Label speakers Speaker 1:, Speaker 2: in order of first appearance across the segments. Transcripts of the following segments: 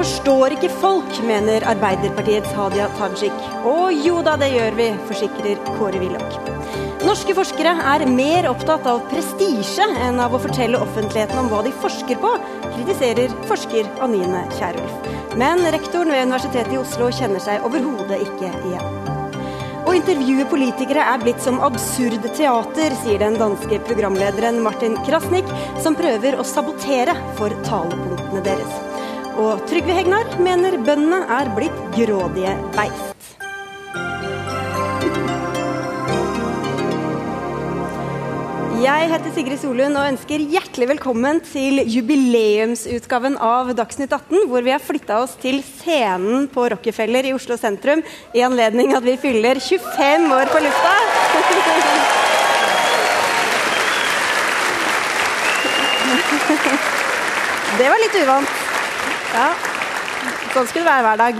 Speaker 1: forstår ikke folk, mener Arbeiderpartiets Hadia Tajik. Og jo da, det gjør vi, forsikrer Kåre Willoch. Norske forskere er mer opptatt av prestisje enn av å fortelle offentligheten om hva de forsker på, kritiserer forsker Anine Kierulf. Men rektoren ved Universitetet i Oslo kjenner seg overhodet ikke igjen. Å intervjue politikere er blitt som absurd teater, sier den danske programlederen Martin Krasnik, som prøver å sabotere for talepunktene deres. Og Trygve Hegnar mener bøndene er blitt grådige beist. Jeg heter Sigrid Solund og ønsker hjertelig velkommen til jubileumsutgaven av Dagsnytt 18, hvor vi har flytta oss til scenen på Rockefeller i Oslo sentrum i anledning at vi fyller 25 år på lufta. Det var litt uvant. Ja, Sånn skulle det være hver dag.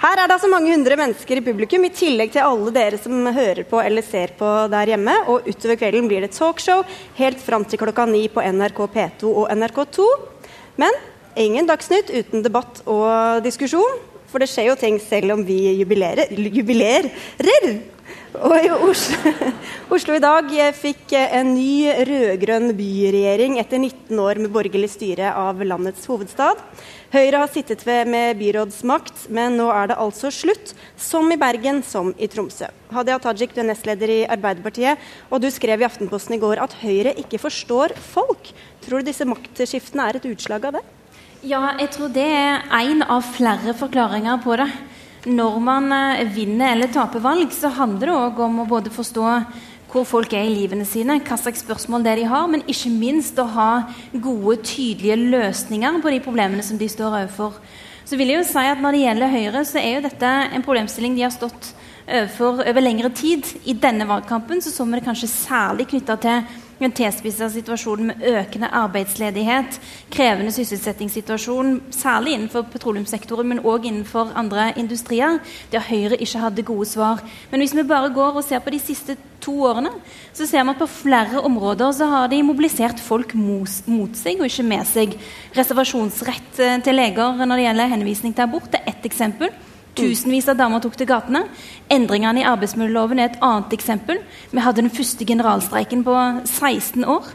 Speaker 1: Her er det altså mange hundre mennesker i publikum, i tillegg til alle dere som hører på eller ser på der hjemme. Og utover kvelden blir det talkshow helt fram til klokka ni på NRK P2 og NRK2. Men ingen Dagsnytt uten debatt og diskusjon. For det skjer jo ting selv om vi jubilerer. jubilerer. Og i Oslo, Oslo, i dag fikk en ny rød-grønn byregjering etter 19 år med borgerlig styre av landets hovedstad. Høyre har sittet ved med byrådsmakt, men nå er det altså slutt. Som i Bergen, som i Tromsø. Hadia Tajik, du er nestleder i Arbeiderpartiet, og du skrev i Aftenposten i går at Høyre ikke forstår folk. Tror du disse maktskiftene er et utslag av det?
Speaker 2: Ja, jeg tror det er én av flere forklaringer på det når man eh, vinner eller taper valg, så handler det òg om å både forstå hvor folk er i livene sine, hva slags spørsmål det de har, men ikke minst å ha gode, tydelige løsninger på de problemene som de står overfor. Så vil jeg jo si at Når det gjelder Høyre, så er jo dette en problemstilling de har stått overfor over lengre tid. I denne valgkampen så, så vi det kanskje særlig knytta til en tilspissa situasjon med økende arbeidsledighet, krevende sysselsettingssituasjon, særlig innenfor petroleumssektoren, men òg innenfor andre industrier, der Høyre ikke hadde gode svar. Men hvis vi bare går og ser på de siste to årene, så ser vi at på flere områder så har de mobilisert folk mot seg og ikke med seg. Reservasjonsrett eh, til leger når det gjelder henvisning til abort, er ett eksempel. Tusenvis av damer tok til gatene. Endringene i arbeidsmiljøloven er et annet eksempel. Vi hadde den første generalstreiken på 16 år.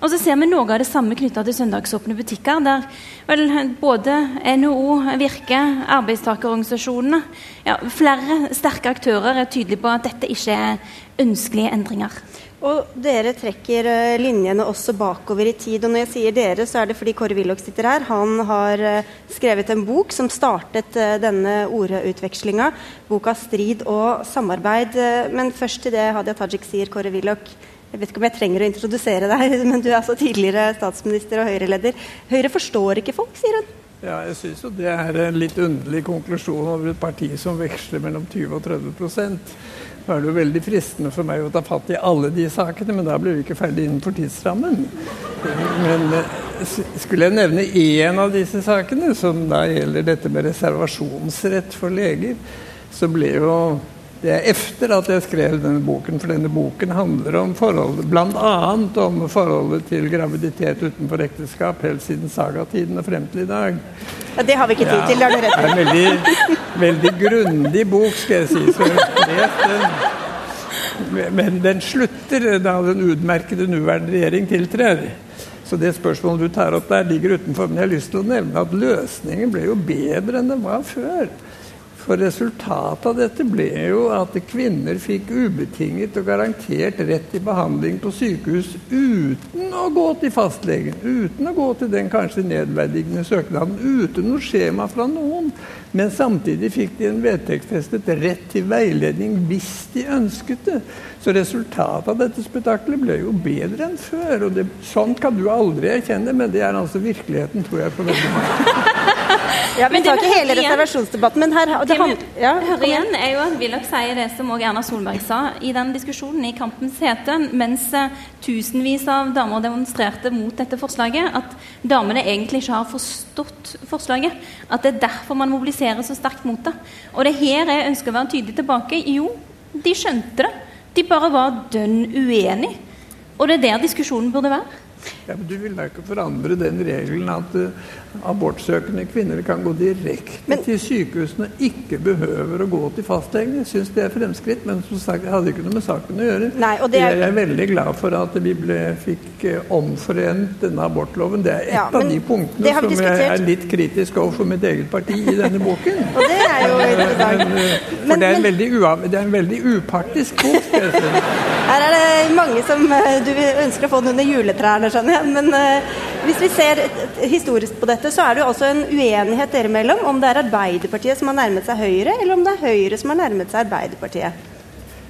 Speaker 2: Og så ser vi noe av det samme knytta til søndagsåpne butikker, der vel, både NHO, Virke, arbeidstakerorganisasjonene ja, Flere sterke aktører er tydelige på at dette ikke er ønskelige endringer.
Speaker 1: Og dere trekker eh, linjene også bakover i tid. Og når jeg sier dere, så er det fordi Kåre Willoch sitter her. Han har eh, skrevet en bok som startet eh, denne ordutvekslinga. Boka 'Strid og samarbeid'. Men først til det Hadia Tajik sier, Kåre Willoch. Jeg vet ikke om jeg trenger å introdusere deg, men du er altså tidligere statsminister og Høyre-leder. Høyre forstår ikke folk, sier hun.
Speaker 3: Ja, jeg syns jo det er en litt underlig konklusjon over et parti som veksler mellom 20 og 30 nå er det jo veldig fristende for meg å ta fatt i alle de sakene, men da blir vi ikke ferdig innenfor tidsrammen. Men eh, skulle jeg nevne én av disse sakene, som da gjelder dette med reservasjonsrett for leger, så ble jo det er etter at jeg skrev denne boken, for denne boken handler om forholdet, bl.a. om forholdet til graviditet utenfor ekteskap helt siden sagatiden og frem til i dag.
Speaker 1: Ja, Det har vi ikke tid til, har du rett i.
Speaker 3: En veldig, veldig grundig bok, skal jeg si. Så vet, men den slutter da den utmerkede nåværende regjering tiltrer. Så det spørsmålet du tar opp der, ligger utenfor. Men jeg har lyst til å nevne at løsningen ble jo bedre enn den var før. For resultatet av dette ble jo at kvinner fikk ubetinget og garantert rett til behandling på sykehus uten å gå til fastlegen, uten å gå til den kanskje nedverdigende søknaden, uten noe skjema fra noen. Men samtidig fikk de en vedtektsfestet rett til veiledning hvis de ønsket det. Så resultatet av dette spetakkelet ble jo bedre enn før. og det, Sånt kan du aldri erkjenne, men det er altså virkeligheten, tror jeg, på veldig mange.
Speaker 1: Ja, Vi tar ikke hele reservasjonsdebatten, men her
Speaker 2: det han, ja, hører igjen er jo at Willoch sier det som også Erna Solberg sa i den diskusjonen i Kampens hete, mens uh, tusenvis av damer demonstrerte mot dette forslaget, at damene egentlig ikke har forstått forslaget. At det er derfor man mobiliserer så sterkt mot det. Og det er her jeg ønsker å være tydelig tilbake. Jo, de skjønte det. De bare var dønn uenige. Og det er der diskusjonen burde være.
Speaker 3: Ja, men Du vil da ikke forandre den regelen at uh, abortsøkende kvinner kan gå direkte
Speaker 1: Men-
Speaker 3: til sykehusene og ikke behøver å gå til fastlegen. Jeg syns det er fremskritt, men som sagt, jeg hadde ikke noe med saken å gjøre.
Speaker 1: Nei, er-
Speaker 3: Jeg er veldig glad for at vi ble, fikk uh, omforent denne abortloven. Det er et
Speaker 1: Ja,
Speaker 3: av de punktene som
Speaker 1: diskutert.
Speaker 3: jeg er litt kritisk overfor mitt eget parti i denne boken.
Speaker 1: Og det er jo interessant.
Speaker 3: Men, uh, for
Speaker 1: Men-
Speaker 3: det, er en veldig ua- det er en veldig upartisk bok.
Speaker 1: Her er det mange som eh, du ønsker å få den under juletrærne, skjønner jeg. Men eh, hvis vi ser historisk på dette, så er det jo også en uenighet dere imellom om det er Arbeiderpartiet som har nærmet seg Høyre, eller om det er Høyre som har nærmet seg Arbeiderpartiet.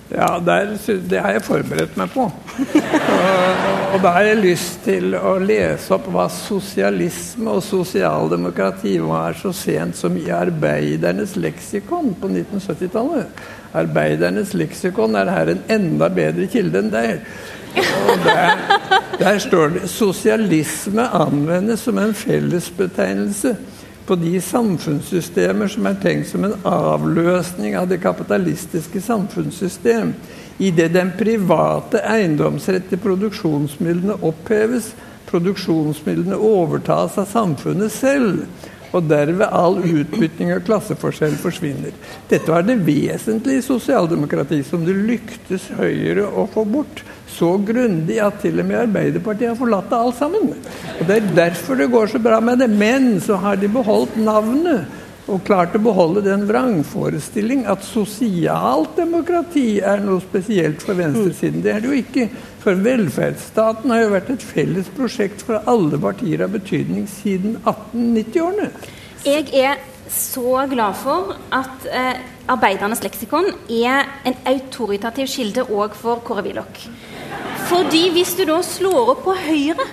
Speaker 3: Ja, der, det har jeg forberedt meg på. Og, og da har jeg lyst til å lese opp hva sosialisme og sosialdemokrati var så sent som i Arbeidernes leksikon på 1970-tallet. Arbeidernes leksikon er her en enda bedre kilde enn der. Og der, der står det sosialisme anvendes som en fellesbetegnelse på de samfunnssystemer som er tenkt som en avløsning av det kapitalistiske samfunnssystem, idet den private eiendomsrett til produksjonsmidlene oppheves, produksjonsmidlene overtas av samfunnet selv, og derved all utbytting og klasseforskjell forsvinner. Dette var det vesentlige i sosialdemokrati, som det lyktes Høyre å få bort så grundig at til og med Arbeiderpartiet har forlatt det alt sammen. Og Det er derfor det går så bra med det. Men så har de beholdt navnet og klart å beholde den vrangforestilling at sosialt demokrati er noe spesielt for venstresiden. Det er det jo ikke. For velferdsstaten har jo vært et felles prosjekt for alle partier av betydning siden 1890-årene.
Speaker 2: Jeg er så glad for at eh, Arbeidernes leksikon er en autoritativ kilde òg for Kåre Willoch. Fordi hvis du da slår opp på Høyre,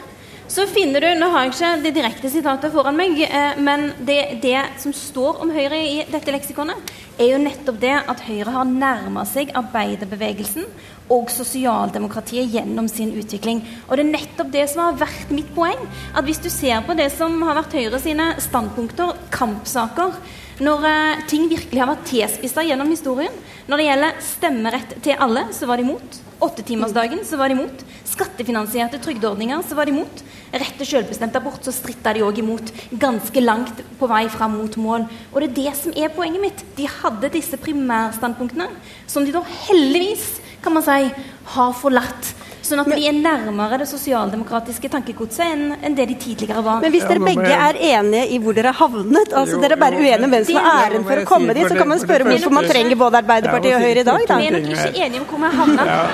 Speaker 2: så finner du Nå har jeg ikke det direkte sitatet foran meg, eh, men det, det som står om Høyre i dette leksikonet, er jo nettopp det at Høyre har nærma seg arbeiderbevegelsen og sosialdemokratiet gjennom sin utvikling. Og det er nettopp det som har vært mitt poeng. At hvis du ser på det som har vært Høyre sine standpunkter, kampsaker, når eh, ting virkelig har vært tilspissa gjennom historien, når det gjelder stemmerett til alle, så var de imot. Åttetimersdagen, så var de imot. Skattefinansierte trygdeordninger, så var de imot. Rett til selvbestemt abort, så stritta de òg imot. Ganske langt på vei fram mot mål. Og det er det som er poenget mitt. De hadde disse primærstandpunktene, som de da heldigvis, kan man si, har forlatt. Sånn at de er nærmere det sosialdemokratiske tankegodset enn enn det de tidligere var.
Speaker 1: Men hvis dere
Speaker 3: ja,
Speaker 1: begge er enige i hvor dere har havnet, altså
Speaker 3: Jo,
Speaker 1: dere er bare uenige om hvem som
Speaker 2: det-
Speaker 1: har æren for å komme
Speaker 3: si
Speaker 1: dit, så kan man spørre hvorfor man trenger både Arbeiderpartiet
Speaker 3: Ja,
Speaker 1: og
Speaker 3: og
Speaker 1: Høyre i dag, da.
Speaker 2: Vi er nok ikke enige om hvor vi har havnet.
Speaker 3: Ja.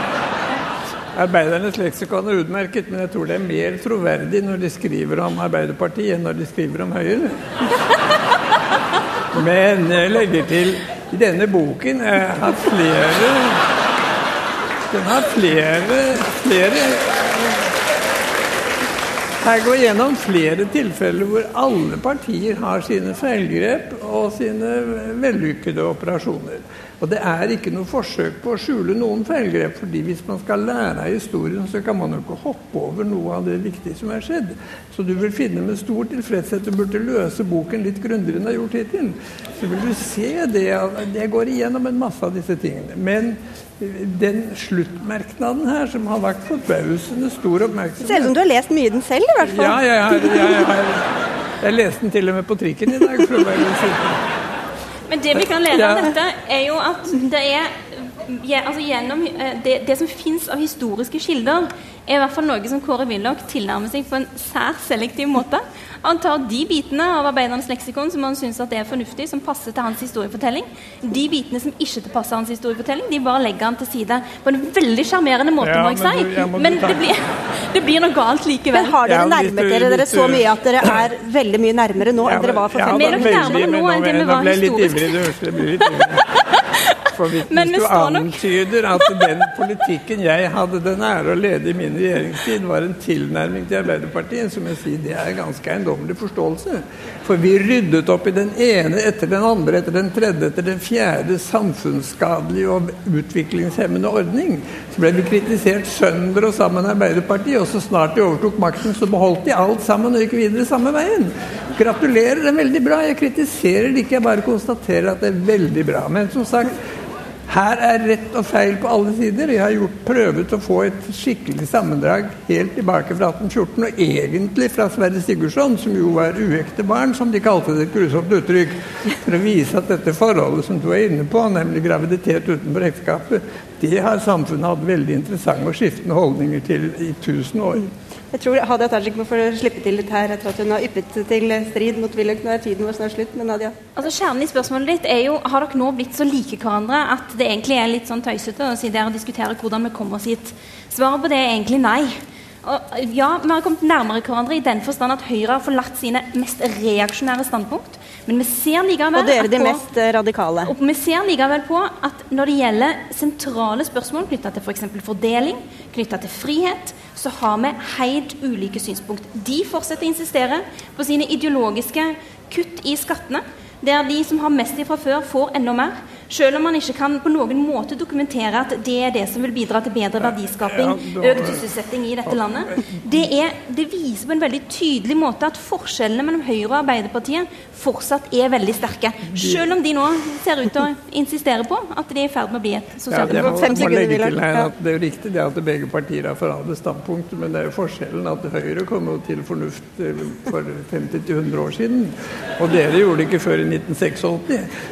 Speaker 3: Arbeidernes leksikon er utmerket, men jeg tror det er mer troverdig når de skriver om Arbeiderpartiet enn når de skriver om Høyre. Men jeg legger til i denne boken jeg har flere Den har flere, flere her går gjennom flere tilfeller hvor alle partier har sine feilgrep og sine vellykkede operasjoner. Og det er ikke noe forsøk på å skjule noen feilgrep. fordi hvis man skal lære av historien, så kan man jo ikke hoppe over noe av det viktige som er skjedd. Så du vil finne med stor tilfredshet du burde løse boken litt grundigere enn du har gjort hittil. Så vil du se det. Jeg går igjennom en masse av disse tingene. Men den sluttmerknaden her, som har vært forbausende stor oppmerksomhet
Speaker 1: Selv ser ut som du har lest mye i den selv, i hvert fall.
Speaker 3: ja, jeg, jeg, har, jeg leste den til og med på trikken i dag. For å være.
Speaker 2: Men det vi kan lære av dette, er jo at det er ja, altså gjennom eh, det, det som fins av historiske kilder, er i hvert fall noe som Kåre Willoch tilnærmer seg på en særs selektiv måte. Han tar de bitene av Arbeidernes leksikon som han syns er fornuftig, som passer til hans historiefortelling. De bitene som ikke passer hans historiefortelling, de bare legger han til side på en veldig sjarmerende måte,
Speaker 3: Ja,
Speaker 2: må jeg
Speaker 3: men
Speaker 2: si.
Speaker 3: du- jeg må
Speaker 2: Men
Speaker 3: ta-
Speaker 2: det blir, det blir noe galt likevel.
Speaker 1: Men har dere
Speaker 3: Ja,
Speaker 1: nærmet dere dere så mye at dere er veldig mye nærmere nå enn dere var for
Speaker 3: Ja,
Speaker 1: fem
Speaker 2: Vi er
Speaker 1: år
Speaker 2: nok
Speaker 3: veldig,
Speaker 2: nærmere
Speaker 3: men
Speaker 2: nå enn det vi
Speaker 3: nå
Speaker 2: var
Speaker 3: ble jeg litt
Speaker 2: historisk.
Speaker 3: ivrig, du hørte jeg ble litt ivrig. For hvis,
Speaker 2: Men
Speaker 3: du antyder at den politikken jeg hadde den ære å lede i min regjeringstid, var en tilnærming til Arbeiderpartiet, som jeg sier, det er ganske eiendommelig forståelse. For vi ryddet opp i den ene etter den andre, etter den tredje, etter den fjerde samfunnsskadelige og utviklingshemmende ordning. Ble vi kritisert sønder og sammen Arbeiderpartiet, og så snart de overtok makten, så beholdt de alt sammen og gikk videre samme veien. Gratulerer, det er veldig bra. Jeg kritiserer det ikke, jeg bare konstaterer at det er veldig bra. Men som sagt, Her er rett og feil på alle sider. Jeg har gjort, prøvet å få et skikkelig sammendrag helt tilbake fra 1814, og egentlig fra Sverre Sigurdsson, som jo var uekte barn, som de kalte det et grusomt uttrykk, for å vise at dette forholdet som du er inne på, nemlig graviditet utenfor ekteskapet, det har samfunnet hatt veldig interessante og skiftende holdninger til i tusen år.
Speaker 1: Jeg tror Hadia Tajik må få slippe til litt her etter at hun har yppet til strid mot Willoch. Nå tiden vår snart slutt, men Nadia?
Speaker 2: Altså Kjernen i spørsmålet ditt er jo har dere nå blitt så like hverandre at det egentlig er litt sånn tøysete å si der og diskutere hvordan vi kommer oss hit. Svaret på det er egentlig nei. Og ja, vi har kommet nærmere hverandre i den forstand at Høyre har forlatt sine mest reaksjonære standpunkt. Men vi ser likevel
Speaker 1: Og dere de på, mest radikale.
Speaker 2: Og vi ser likevel på at når det gjelder sentrale spørsmål knytta til f.eks. For fordeling, knytta til frihet, så har vi helt ulike synspunkt. De fortsetter å insistere på sine ideologiske kutt i skattene, der de som har mest fra før, får enda mer. Selv om man ikke kan på noen måte dokumentere at det er det som vil bidra til bedre verdiskaping, økt sysselsetting i dette landet. Det, er, det, viser på en veldig tydelig måte at forskjellene mellom Høyre og Arbeiderpartiet fortsatt er veldig sterke. Selv om de nå ser ut til å insistere på at de er i ferd med å bli et
Speaker 3: sosialdemokrati. Ja, at det er jo riktig det at begge partier har forandret standpunkt, men det er jo forskjellen at Høyre kom jo til fornuft eh, for 50-100 år siden. Og dere gjorde det ikke før i 1986.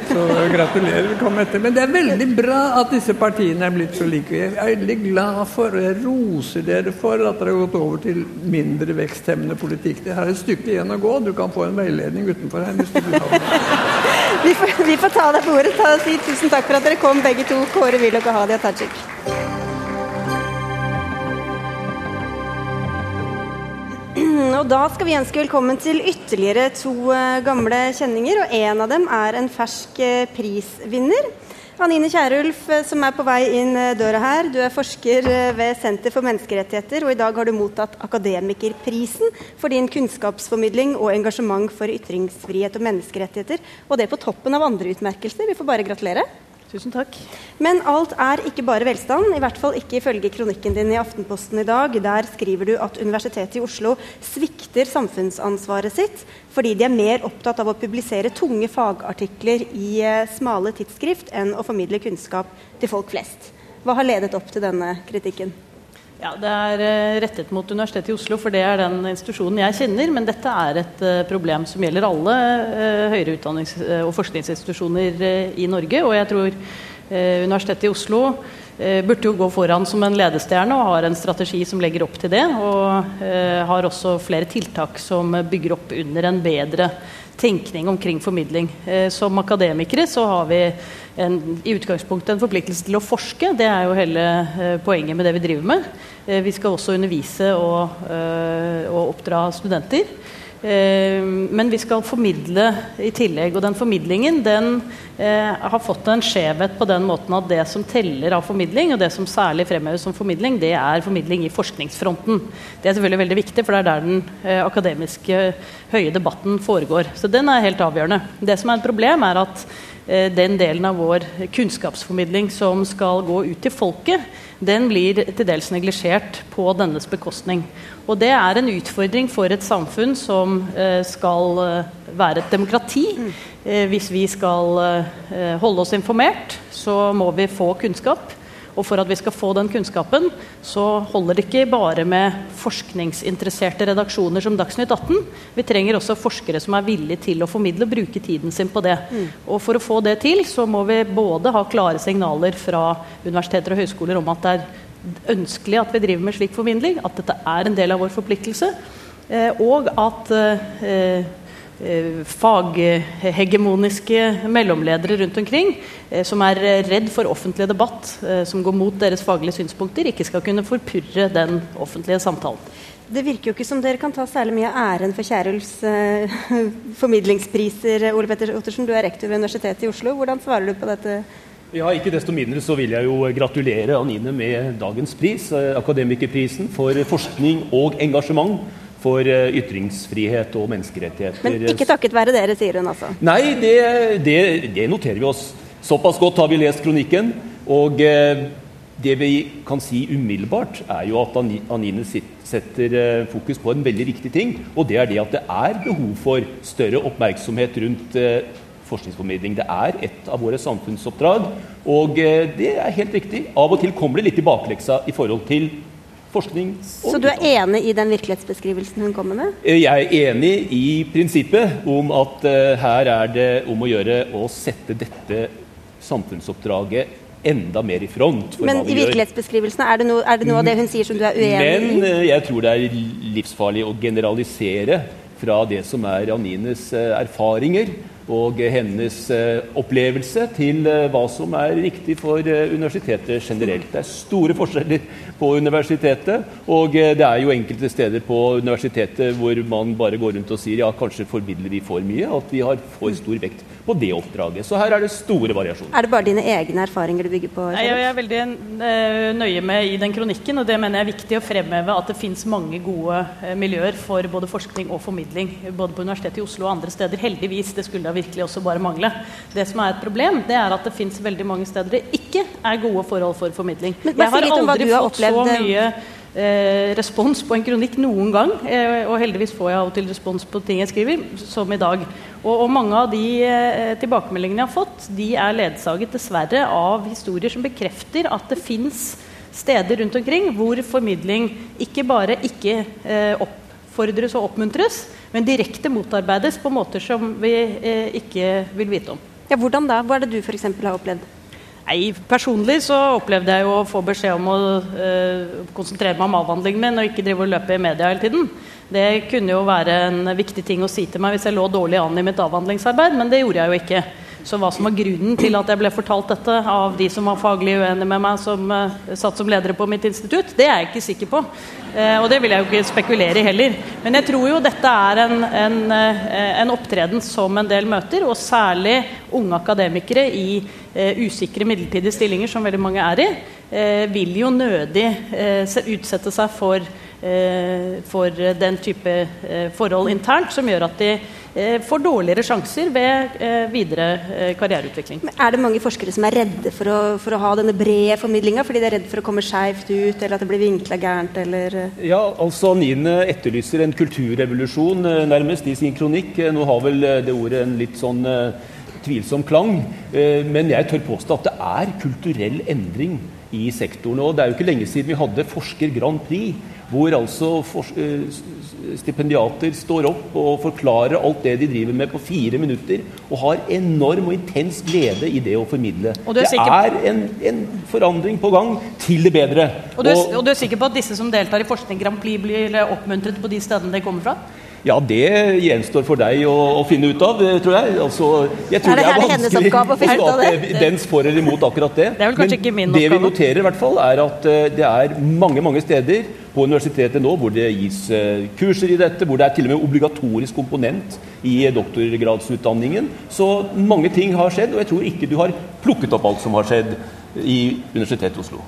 Speaker 3: Så gratulerer komme etter. Men det er veldig bra at disse partiene er blitt så like. Jeg er veldig glad for, og jeg roser dere for at dere har gått over til mindre veksthemmende politikk. Det har et stykke igjen å gå. Du kan få en veiledning utenfor her. hvis du vil ha
Speaker 1: vi, får, vi får ta deg på ordet. Ta og si tusen takk for at dere kom, begge to. Kåre Willoch og Hadia Tajik. Og da skal vi ønske velkommen til ytterligere to eh, gamle kjenninger. Og en av dem er en fersk eh, prisvinner. Anine Kierulf, eh, som er på vei inn døra her. Du er forsker ved Senter for menneskerettigheter, og i dag har du mottatt Akademikerprisen for din kunnskapsformidling og engasjement for ytringsfrihet og menneskerettigheter. Og det på toppen av andre utmerkelser. Vi får bare gratulere.
Speaker 4: Tusen takk.
Speaker 1: Men alt er ikke bare velstand, i hvert fall ikke ifølge kronikken din i Aftenposten i dag. Der skriver du at Universitetet i Oslo svikter samfunnsansvaret sitt fordi de er mer opptatt av å publisere tunge fagartikler i eh, smale tidsskrift enn å formidle kunnskap til folk flest. Hva har ledet opp til denne kritikken?
Speaker 4: Ja, Det er eh, rettet mot Universitetet i Oslo, for det er den institusjonen jeg kjenner. Men dette er et uh, problem som gjelder alle uh, høyere utdannings- og forskningsinstitusjoner i Norge. Og jeg tror Universitetet i Oslo burde jo gå foran som en ledestjerne og har en strategi som legger opp til det. Og har også flere tiltak som bygger opp under en bedre tenkning omkring formidling. som akademikere så har vi en, i utgangspunktet en forpliktelse til å forske. Det er jo hele eh, poenget med det vi driver med. Eh, vi skal også undervise og, eh, og oppdra studenter. Eh, men vi skal formidle i tillegg. Og den formidlingen den eh, har fått en skjevhet på den måten at det som teller av formidling, og det som særlig fremheves som formidling, det er formidling i forskningsfronten. Det er selvfølgelig veldig viktig, for det er der den eh, akademiske høye debatten foregår. Så den er helt avgjørende. Det som er et problem, er at den delen av vår kunnskapsformidling som skal gå ut til folket, den blir til dels neglisjert på dennes bekostning. Og det er en utfordring for et samfunn som eh, skal eh, være et demokrati. Hvis vi skal holde oss informert, så må vi få kunnskap. Og for at vi skal få den kunnskapen, så holder det ikke bare med forskningsinteresserte redaksjoner som Dagsnytt 18. Vi trenger også forskere som er villige til å formidle og bruke tiden sin på det. Mm. Og for å få det til, så må vi både ha klare signaler fra universiteter og høyskoler om at det er ønskelig at vi driver med slik formidling, at dette er en del av vår forpliktelse, eh, og at eh, Eh, faghegemoniske mellomledere rundt omkring eh, som er redd for offentlig debatt, eh, som går mot deres faglige synspunkter, ikke skal kunne forpurre den offentlige samtalen.
Speaker 1: Det virker jo ikke som dere kan ta særlig mye av æren for Kierulfs eh, formidlingspriser. Ole Petter Ottersen, du er rektor ved Universitetet i Oslo. Hvordan svarer du på dette?
Speaker 5: Ja, Ikke desto mindre så vil jeg jo gratulere Anine med dagens pris, Akademikerprisen for forskning og engasjement for eh, ytringsfrihet og menneskerettigheter.
Speaker 1: Men ikke takket være dere, sier hun altså?
Speaker 5: Nei, det, det, det noterer vi oss. Såpass godt har vi lest kronikken. Og eh, det vi kan si umiddelbart, er jo at Anine setter eh, fokus på en veldig riktig ting. Og det er det at det er behov for større oppmerksomhet rundt forskningsformidling. Det er et av våre samfunnsoppdrag. Og det er helt riktig. Av og til kommer det litt i bakleksa i forhold til forskning.
Speaker 1: Så du er enig i den virkelighetsbeskrivelsen hun kommer med?
Speaker 5: Eh, jeg er enig i prinsippet om at uh, her er det om å gjøre å sette dette samfunnsoppdraget enda mer i front.
Speaker 1: Men i virkelighetsbeskrivelsen, er det, noe, er det noe av det hun sier som du er uenig
Speaker 5: i? Men uh, jeg tror det er livsfarlig å generalisere fra det som er Janines erfaringer og hennes eh, opplevelse til eh, hva som er riktig for eh, universitetet generelt. Det er store forskjeller på universitetet, og det er jo enkelte steder på universitetet hvor man bare går rundt og sier ja, kanskje formidler vi for mye, at vi har for stor vekt på det oppdraget. Så her er det store variasjoner.
Speaker 1: Er det bare dine egne erfaringer du bygger på?
Speaker 4: Nei, jeg er veldig nøye med i den kronikken, og det mener jeg er viktig å fremheve at det fins mange gode miljøer for både forskning og formidling, både på Universitetet i Oslo og andre steder. Heldigvis. Det skulle da virkelig også bare mangle. Det som er et problem, det er at det fins veldig mange steder det ikke er gode forhold for formidling.
Speaker 1: Men, jeg har aldri fått opplevd...
Speaker 4: så mye eh, respons på en kronikk noen gang. Eh, og heldigvis får jeg av og til respons på ting jeg skriver, som i dag. Og, og mange av de eh, tilbakemeldingene jeg har fått, de er ledsaget dessverre av historier som bekrefter at det fins steder rundt omkring hvor formidling ikke bare ikke eh, oppfordres og oppmuntres, men direkte motarbeides på måter som vi eh, ikke vil vite om.
Speaker 1: Ja, Hvordan da? Hva er det du f.eks. har opplevd?
Speaker 4: Nei, Personlig så opplevde jeg jo å få beskjed om å eh, konsentrere meg om avhandlingen min og ikke drive og løpe i media hele tiden. Det kunne jo være en viktig ting å si til meg hvis jeg lå dårlig an i mitt avhandlingsarbeid, men det gjorde jeg jo ikke. Så hva som var grunnen til at jeg ble fortalt dette av de som var faglig uenige med meg, som uh, satt som ledere på mitt institutt, det er jeg ikke sikker på. Uh, og det vil jeg jo ikke spekulere i heller. Men jeg tror jo dette er en, en, uh, en opptreden som en del møter, og særlig unge akademikere i usikre midlertidige stillinger, som veldig mange er i, vil jo nødig utsette seg for, for den type forhold internt som gjør at de Eh, får dårligere sjanser ved eh, videre eh, karriereutvikling.
Speaker 1: Men er det mange forskere som er redde for å, for å ha denne brede formidlinga, fordi de er redde for å komme skeivt ut, eller at det blir vinkla gærent, eller
Speaker 5: Ja, altså Nine etterlyser en kulturrevolusjon, nærmest, i sin kronikk. Nå har vel det ordet en litt sånn tvilsom klang, men jeg tør påstå at det er kulturell endring i sektoren. Og det er jo ikke lenge siden vi hadde Forsker Grand Prix hvor altså eh, stipendiater står opp og forklarer alt det de driver med på fire minutter, og har enorm og intens glede i det å formidle. Det er en, en, forandring på gang til det bedre.
Speaker 4: Og du, er, og du er sikker på at disse som deltar i Forskning Grand Prix, blir oppmuntret på de stedene de kommer fra?
Speaker 5: Ja, det gjenstår for deg å, å finne ut av, tror jeg. Altså, jeg tror
Speaker 1: er det,
Speaker 5: det
Speaker 1: er vanskelig å,
Speaker 5: å skape dens for eller imot akkurat det.
Speaker 4: Det er vel kanskje
Speaker 5: Men
Speaker 4: ikke min
Speaker 5: oppgave. Det vi noterer, i hvert fall, er at uh, det er mange mange steder på universitetet nå hvor det gis uh, kurser i dette, hvor det er til og med obligatorisk komponent i doktorgradsutdanningen. Så mange ting har skjedd, og jeg tror ikke du har plukket opp alt som har skjedd i Universitetet i Oslo.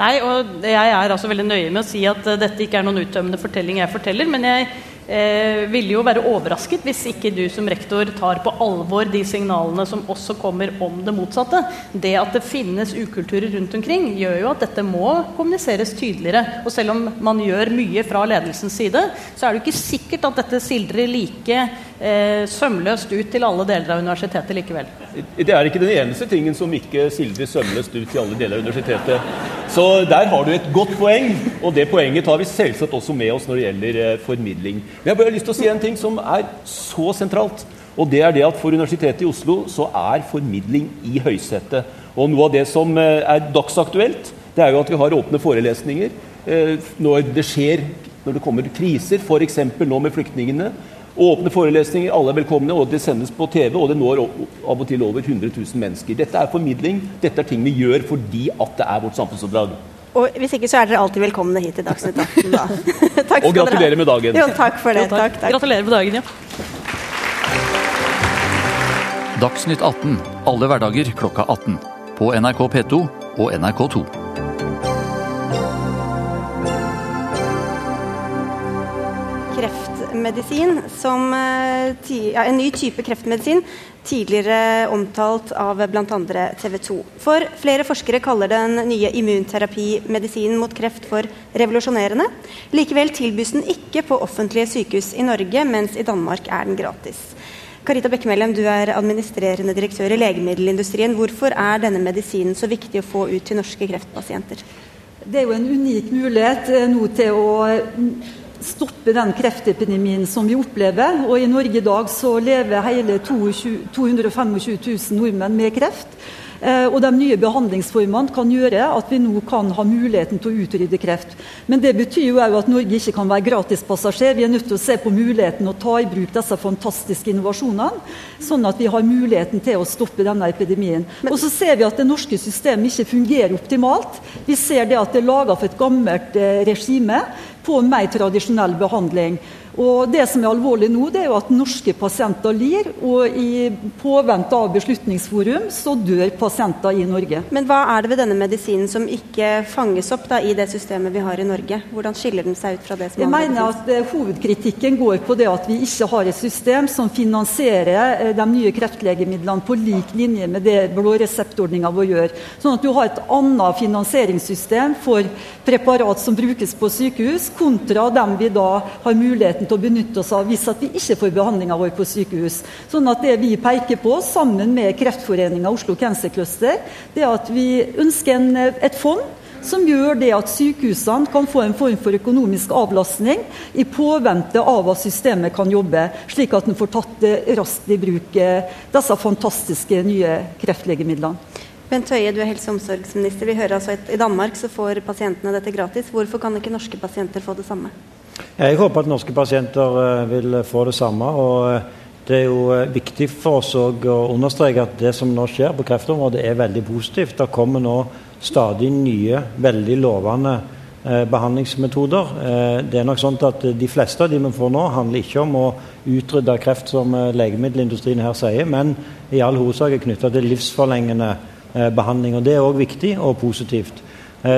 Speaker 4: Nei, og jeg er altså veldig nøye med å si at uh, dette ikke er noen uttømmende fortelling jeg forteller, men jeg eh, ville jo være overrasket hvis ikke du som rektor tar på alvor de signalene som også kommer om det motsatte. Det at det finnes ukulturer rundt omkring, gjør jo at dette må kommuniseres tydeligere. Og selv om man gjør mye fra ledelsens side, så er det jo ikke sikkert at dette sildrer like eh, sømløst ut til alle deler av universitetet likevel.
Speaker 5: Det er ikke den eneste tingen som ikke sildrer sømløst ut til alle deler av universitetet. Så der har du et godt poeng, og det poenget tar vi selvsagt også med oss når det gjelder eh, formidling. Men jeg har bare lyst til å si en ting som er så sentralt. Og det er det at For Universitetet i Oslo så er formidling i høysetet. Og noe av det som eh, er dagsaktuelt, det er jo at vi har åpne forelesninger eh, når det skjer når det kommer kriser, f.eks. nå med flyktningene. Åpne forelesninger, alle er velkomne, og det sendes på TV. Og det når av og til over 100 000 mennesker. Dette er formidling, dette er ting vi gjør fordi at det er vårt samfunnsoppdrag.
Speaker 1: Og hvis ikke, så er dere alltid velkomne hit til Dagsnytt 18. Da.
Speaker 5: takk og gratulerer med dagen.
Speaker 1: Jo, takk for det. Jo, takk. Takk,
Speaker 4: Gratulerer med dagen, ja.
Speaker 6: Dagsnytt 18 alle hverdager klokka 18. På NRK P2 og NRK2.
Speaker 1: Kreftmedisin som eh, ja, En ny type kreftmedisin tidligere omtalt av bl.a. TV 2. For flere forskere kaller den nye immunterapimedisinen mot kreft for revolusjonerende. Likevel tilbys den ikke på offentlige sykehus i Norge, mens i Danmark er den gratis. Karita Bekkemellem, du er administrerende direktør i legemiddelindustrien. Hvorfor er denne medisinen så viktig å få ut til norske kreftpasienter?
Speaker 7: Det er jo en unik mulighet eh, nå til å stoppe den kreftepidemien som vi opplever. Og I Norge i dag så lever hele 22, 225 000 nordmenn med kreft. Eh, og De nye behandlingsformene kan gjøre at vi nå kan ha muligheten til å utrydde kreft. Men det betyr jo òg at Norge ikke kan være gratispassasjer. Vi er nødt til å se på muligheten å ta i bruk disse fantastiske innovasjonene, sånn at vi har muligheten til å stoppe denne epidemien. Og så ser vi at det norske systemet ikke fungerer optimalt. Vi ser det at det er laga for et gammelt eh, regime på mer tradisjonell behandling. Og Det som er alvorlig nå, det er jo at norske pasienter lir. Og i påvente av Beslutningsforum så dør pasienter i Norge.
Speaker 1: Men hva er det ved denne medisinen som ikke fanges opp da, i det systemet vi har i Norge? Hvordan skiller den seg ut fra det som
Speaker 7: Jeg mener at uh, Hovedkritikken går på det at vi ikke har et system som finansierer uh, de nye kreftlegemidlene på lik linje med det blå reseptordninga vår gjør. Sånn at du har et annet finansieringssystem for preparat som brukes på sykehus, kontra dem vi da har muligheten til å benytte oss av hvis vi ikke får behandlinga vår på sykehus. Sånn at Det vi peker på, sammen med Kreftforeninga Oslo Cancer Cluster, det er at vi ønsker en, et fond som gjør det at sykehusene kan få en form for økonomisk avlastning i påvente av at systemet kan jobbe, slik at en får tatt raskt i bruk eh, disse fantastiske nye kreftlegemidlene.
Speaker 1: Bent Høie, du er helse- og omsorgsminister. Vi hører altså at I Danmark så får pasientene dette gratis. Hvorfor kan ikke norske pasienter få det samme?
Speaker 8: Jeg håper at norske pasienter eh, vil få det samme. og eh, Det er jo eh, viktig for oss å understreke at det som nå skjer på kreftområdet, er veldig positivt. Det kommer nå stadig nye, veldig lovende behandlingsmetoder. Det er nok sånn at De fleste av de vi får nå, handler ikke om å utrydde kreft, som legemiddelindustrien her sier, men i all hovedsak er knytta til livsforlengende behandling. og Det er òg viktig og positivt.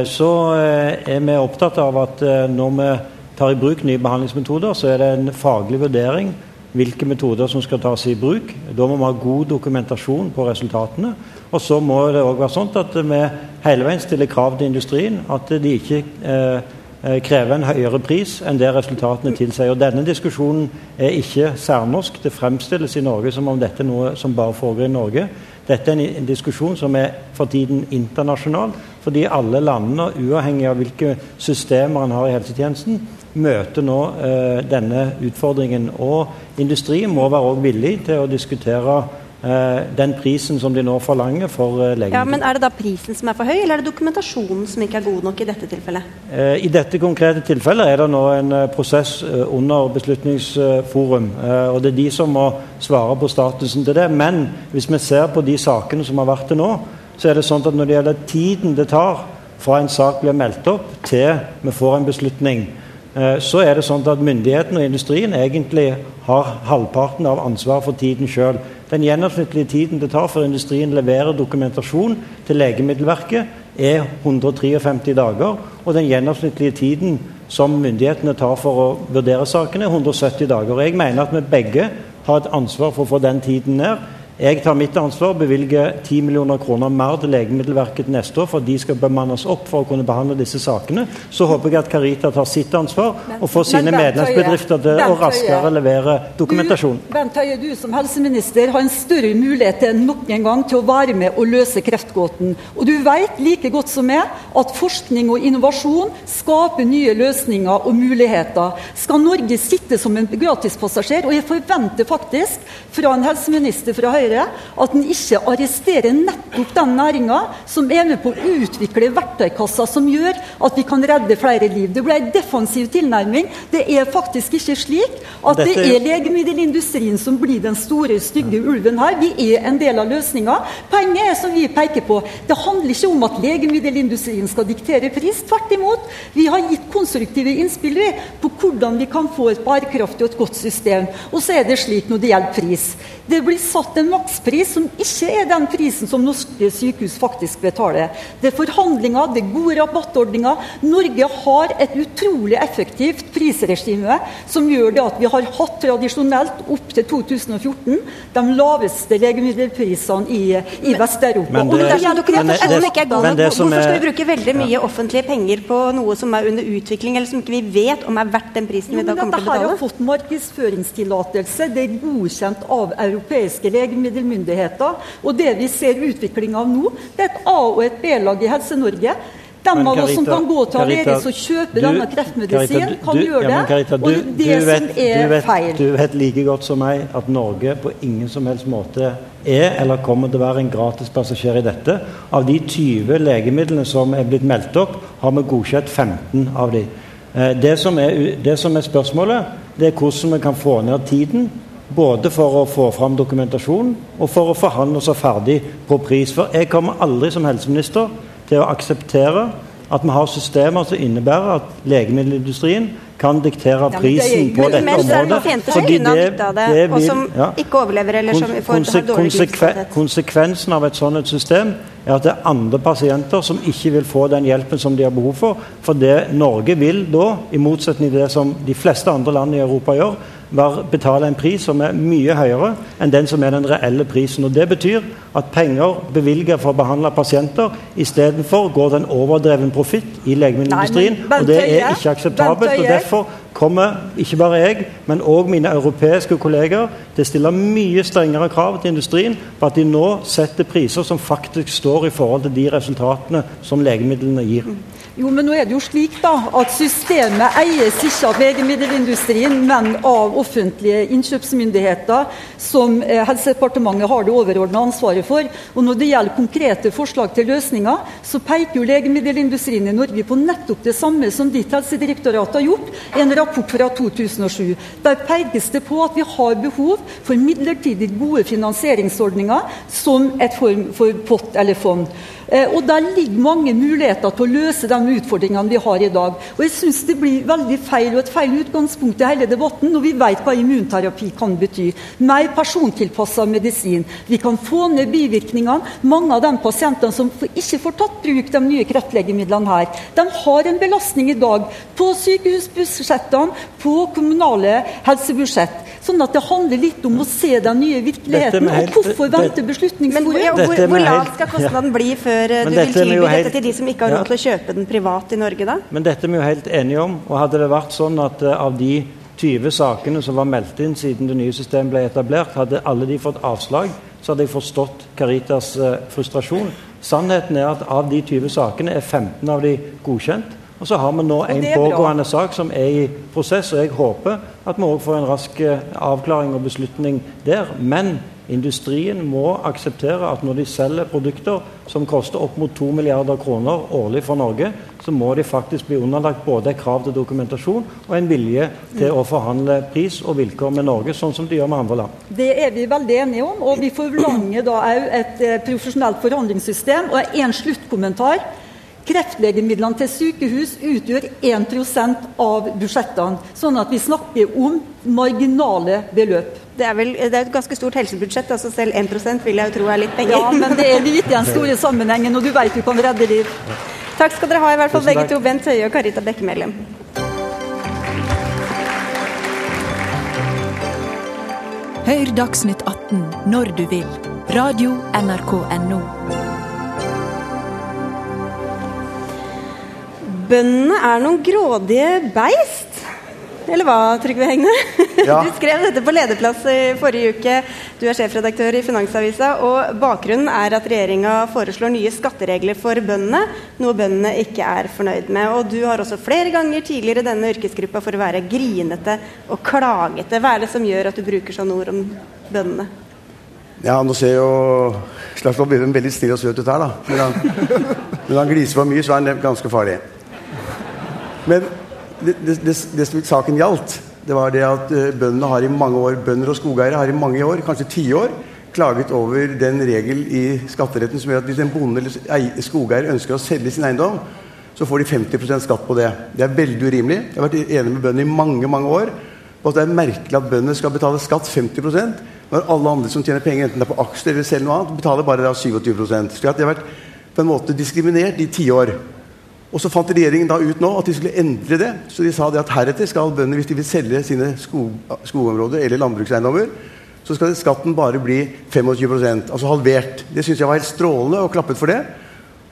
Speaker 8: Så er vi opptatt av at når vi tar i bruk nye behandlingsmetoder, så er det en faglig vurdering hvilke metoder som skal tas i bruk. Da må vi ha god dokumentasjon på resultatene. Og så må det òg være sånn at vi hele veien stiller krav til industrien. At de ikke eh, eh, krever en høyere pris enn det resultatene tilsier. Og Denne diskusjonen er ikke særnorsk. Det fremstilles i Norge som om dette er noe som bare foregår i Norge. Dette er en diskusjon som er for tiden internasjonal, fordi alle landene, uavhengig av hvilke systemer en har i helsetjenesten, møter nå eh, denne utfordringen. Og industrien må være også villig til å diskutere den prisen som de nå forlanger for eh, legemidler.
Speaker 1: Ja, men Er det da prisen som er for høy, eller er det dokumentasjonen som ikke er god nok i dette tilfellet?
Speaker 8: Eh, I dette konkrete tilfellet er det nå en eh, prosess eh, under Beslutningsforum. og Det er de som må svare på statusen til det. Men hvis vi ser på de sakene som har vært til nå, så er det sånn at når det gjelder tiden det tar fra en sak blir meldt opp til vi får en beslutning, Eh, så er det sånn at myndighetene og industrien egentlig har halvparten av ansvaret for tiden sjøl. Den gjennomsnittlige tiden det tar før industrien leverer dokumentasjon til Legemiddelverket, er 153 dager. Og den gjennomsnittlige tiden som myndighetene tar for å vurdere sakene, er 170 dager. Jeg mener at vi begge har et ansvar for å få den tiden ned. Jeg tar mitt ansvar, og bevilger 10 millioner kroner mer til Legemiddelverket neste år for at de skal bemannes opp for å kunne behandle disse sakene. Så håper jeg at Carita tar sitt ansvar og får sine medlemsbedrifter til å raskere levere dokumentasjon.
Speaker 7: Du, Bent Høie, du som helseminister har en større mulighet enn nok en gang til å være med og løse kreftgåten. Og du vet like godt som meg at forskning og innovasjon skaper nye løsninger og muligheter. Skal Norge sitte som en gratispassasjer? Og jeg forventer faktisk fra en helseminister fra Høyre Høyre at en ikke arresterer nettopp den næringa som er med på å utvikle verktøykassa som gjør at vi kan redde flere liv. Det ble en defensiv tilnærming. Det er faktisk ikke slik at Dette... det er legemiddelindustrien som blir den store, stygge ulven her. Vi er en del av løsninga. Poenget er som vi peker på, det handler ikke om at legemiddelindustrien skal diktere pris. Tvert imot. Vi har gitt konstruktive innspill på hvordan vi kan få et bærekraftig og et godt system. Og så er det slik når det gjelder pris. Det blir satt en makspris som ikke er den prisen som norske sykehus faktisk betaler. Det er forhandlinger, det er gode rabattordninger. Norge har et utrolig effektivt prisregime som gjør det at vi har hatt tradisjonelt opp til 2014 de laveste legemiddelprisene i, i Vest-Europa.
Speaker 1: Men men det, som Hvorfor skal vi bruke veldig mye offentlige penger på noe som er under utvikling, eller som ikke vi vet om er verdt den prisen vi da kommer til å betale?
Speaker 7: Dette har fått markedsføringstillatelse. Det er godkjent av europeiske legemiddelmyndigheter. Og det vi ser utvikling av nå, det er et A- og et B-lag i Helse-Norge. De av oss som kan gå til Aleris og kjøpe du, denne kreftmedisinen, kan du, gjøre det. Ja, Carita, du, og det er det som er
Speaker 8: vet,
Speaker 7: feil.
Speaker 8: Du vet like godt som meg at Norge på ingen som helst måte er eller kommer til å være en gratis passasjer i dette. Av de 20 legemidlene som er blitt meldt opp, har vi godkjent 15 av de. Eh, det som er, det som er spørsmålet, det er hvordan vi kan få ned tiden både for å få fram dokumentasjon og for å forhandle seg ferdig på pris. For jeg kommer aldri som helseminister til å akseptere at vi har systemer som innebærer at legemiddelindustrien kan diktere prisen ja, på dette
Speaker 1: men,
Speaker 8: området.
Speaker 1: Fordi det, det, det vil, og som ja, ikke overlever eller som får konse,
Speaker 8: konsekve, Konsekvensen av et sånt system er at det er andre pasienter som ikke vil få den hjelpen som de har behov for. For det Norge vil da, i motsetning til det som de fleste andre land i Europa gjør, betale en pris som er mye høyere enn den som er den reelle prisen. Og Det betyr at penger bevilget for å behandle pasienter istedenfor går til en overdreven profitt i legemiddelindustrien. og Det er ikke akseptabelt. og Derfor kommer ikke bare jeg, men òg mine europeiske kolleger til å stille mye strengere krav til industrien på at de nå setter priser som faktisk står i forhold til de resultatene som legemidlene gir.
Speaker 7: Jo, men nå er det jo slik da, at systemet eies ikke av legemiddelindustrien, men av offentlige innkjøpsmyndigheter, som eh, Helsedepartementet har det overordna ansvaret for. Og Når det gjelder konkrete forslag til løsninger, så peker jo legemiddelindustrien i Norge på nettopp det samme som ditt helsedirektorat har gjort i en rapport fra 2007. Der pekes det på at vi har behov for midlertidig gode finansieringsordninger som et form for pott eller fond. Eh, og Der ligger mange muligheter til å løse de utfordringene vi har i dag. Og jeg synes Det blir veldig feil og et feil utgangspunkt i hele debatten når vi vet hva immunterapi kan bety. Mer persontilpassa medisin. Vi kan få ned bivirkningene. Mange av de pasientene som ikke får tatt bruk de nye kreftlegemidlene her, de har en belastning i dag på sykehusbudsjettene, på kommunale helsebudsjett. Sånn at det handler litt om å se den nye virkeligheten. Helt, og hvorfor vente beslutningssporet?
Speaker 1: Hvor, hvor lav skal kostnaden bli før eh, du vil tilby dette helt, til de som ikke har råd til å kjøpe den privat i Norge, da?
Speaker 8: Men dette er vi jo helt enige om. Og hadde det vært sånn at uh, av de 20 sakene som var meldt inn siden det nye systemet ble etablert, hadde alle de fått avslag, så hadde jeg forstått Caritas uh, frustrasjon. Sannheten er at av de 20 sakene er 15 av de godkjent. Og så har vi nå en pågående sak som er i prosess, og jeg håper at vi òg får en rask eh, avklaring og beslutning der. Men industrien må akseptere at når de selger produkter som koster opp mot 2 milliarder kroner årlig for Norge, så må de faktisk bli underlagt både et krav til dokumentasjon og en vilje til å forhandle pris og vilkår med Norge, sånn som de gjør med andre land.
Speaker 7: Det er vi veldig enige om, og vi forlanger da òg et eh, profesjonelt forhandlingssystem. Og en sluttkommentar. Kreftlegemidlene til sykehus utgjør 1% av budsjettene. Sånn at vi snakker om marginale beløp.
Speaker 1: Det er, vel, det er et ganske stort helsebudsjett, altså selv 1 vil jeg jo tro er litt penger.
Speaker 7: Ja, men det er litt i den store sammenhengen, og du vet du kan redde liv.
Speaker 1: Takk skal dere ha, i hvert fall begge to, Bent Høie og Karita Bekkemellem.
Speaker 9: Hør Dagsnytt 18 når du vil. Radio NRK Radio.nrk.no.
Speaker 1: bøndene er noen grådige beist. Eller hva, Trygve Hegne? Ja. Du skrev dette på lederplass i forrige uke. Du er sjefredaktør i Finansavisa. Og bakgrunnen er at regjeringa foreslår nye skatteregler for bøndene. Noe bøndene ikke er fornøyd med. Og du har også flere ganger tidligere denne yrkesgruppa for å være grinete og klagete. Hva er det som gjør at du bruker sånne ord om bøndene?
Speaker 10: Ja, nå ser jo Slagsvold Vedum veldig snill og søt ut her, da. Men han, men han gliser for mye, så er han ganske farlig. Men det, det, det, saken gjaldt, det var det at uh, bøndene har i mange år, bønder og skogeiere har i mange år, kanskje tiår, klaget over den regel i skatteretten som gjør at hvis en bonde eller skogeier ønsker å selge sin eiendom, så får de 50% skatt på det. Det er veldig urimelig. Jeg har vært enig med bøndene i mange mange år. på at det er merkelig at bøndene skal betale skatt 50% når alle andre som tjener penger, enten det er på aksjer eller selv noe annet, betaler bare da 27 Så jeg har vært på en måte diskriminert i tiår. Og så fant regjeringen da ut nå at de skulle endre det. Så de sa det at heretter skal bøndene, hvis de vil selge sine skog, skogområder eller landbrukseiendommer, så skal skatten bare bli 25% altså halvert. Det syns jeg var helt strålende, og klappet for det.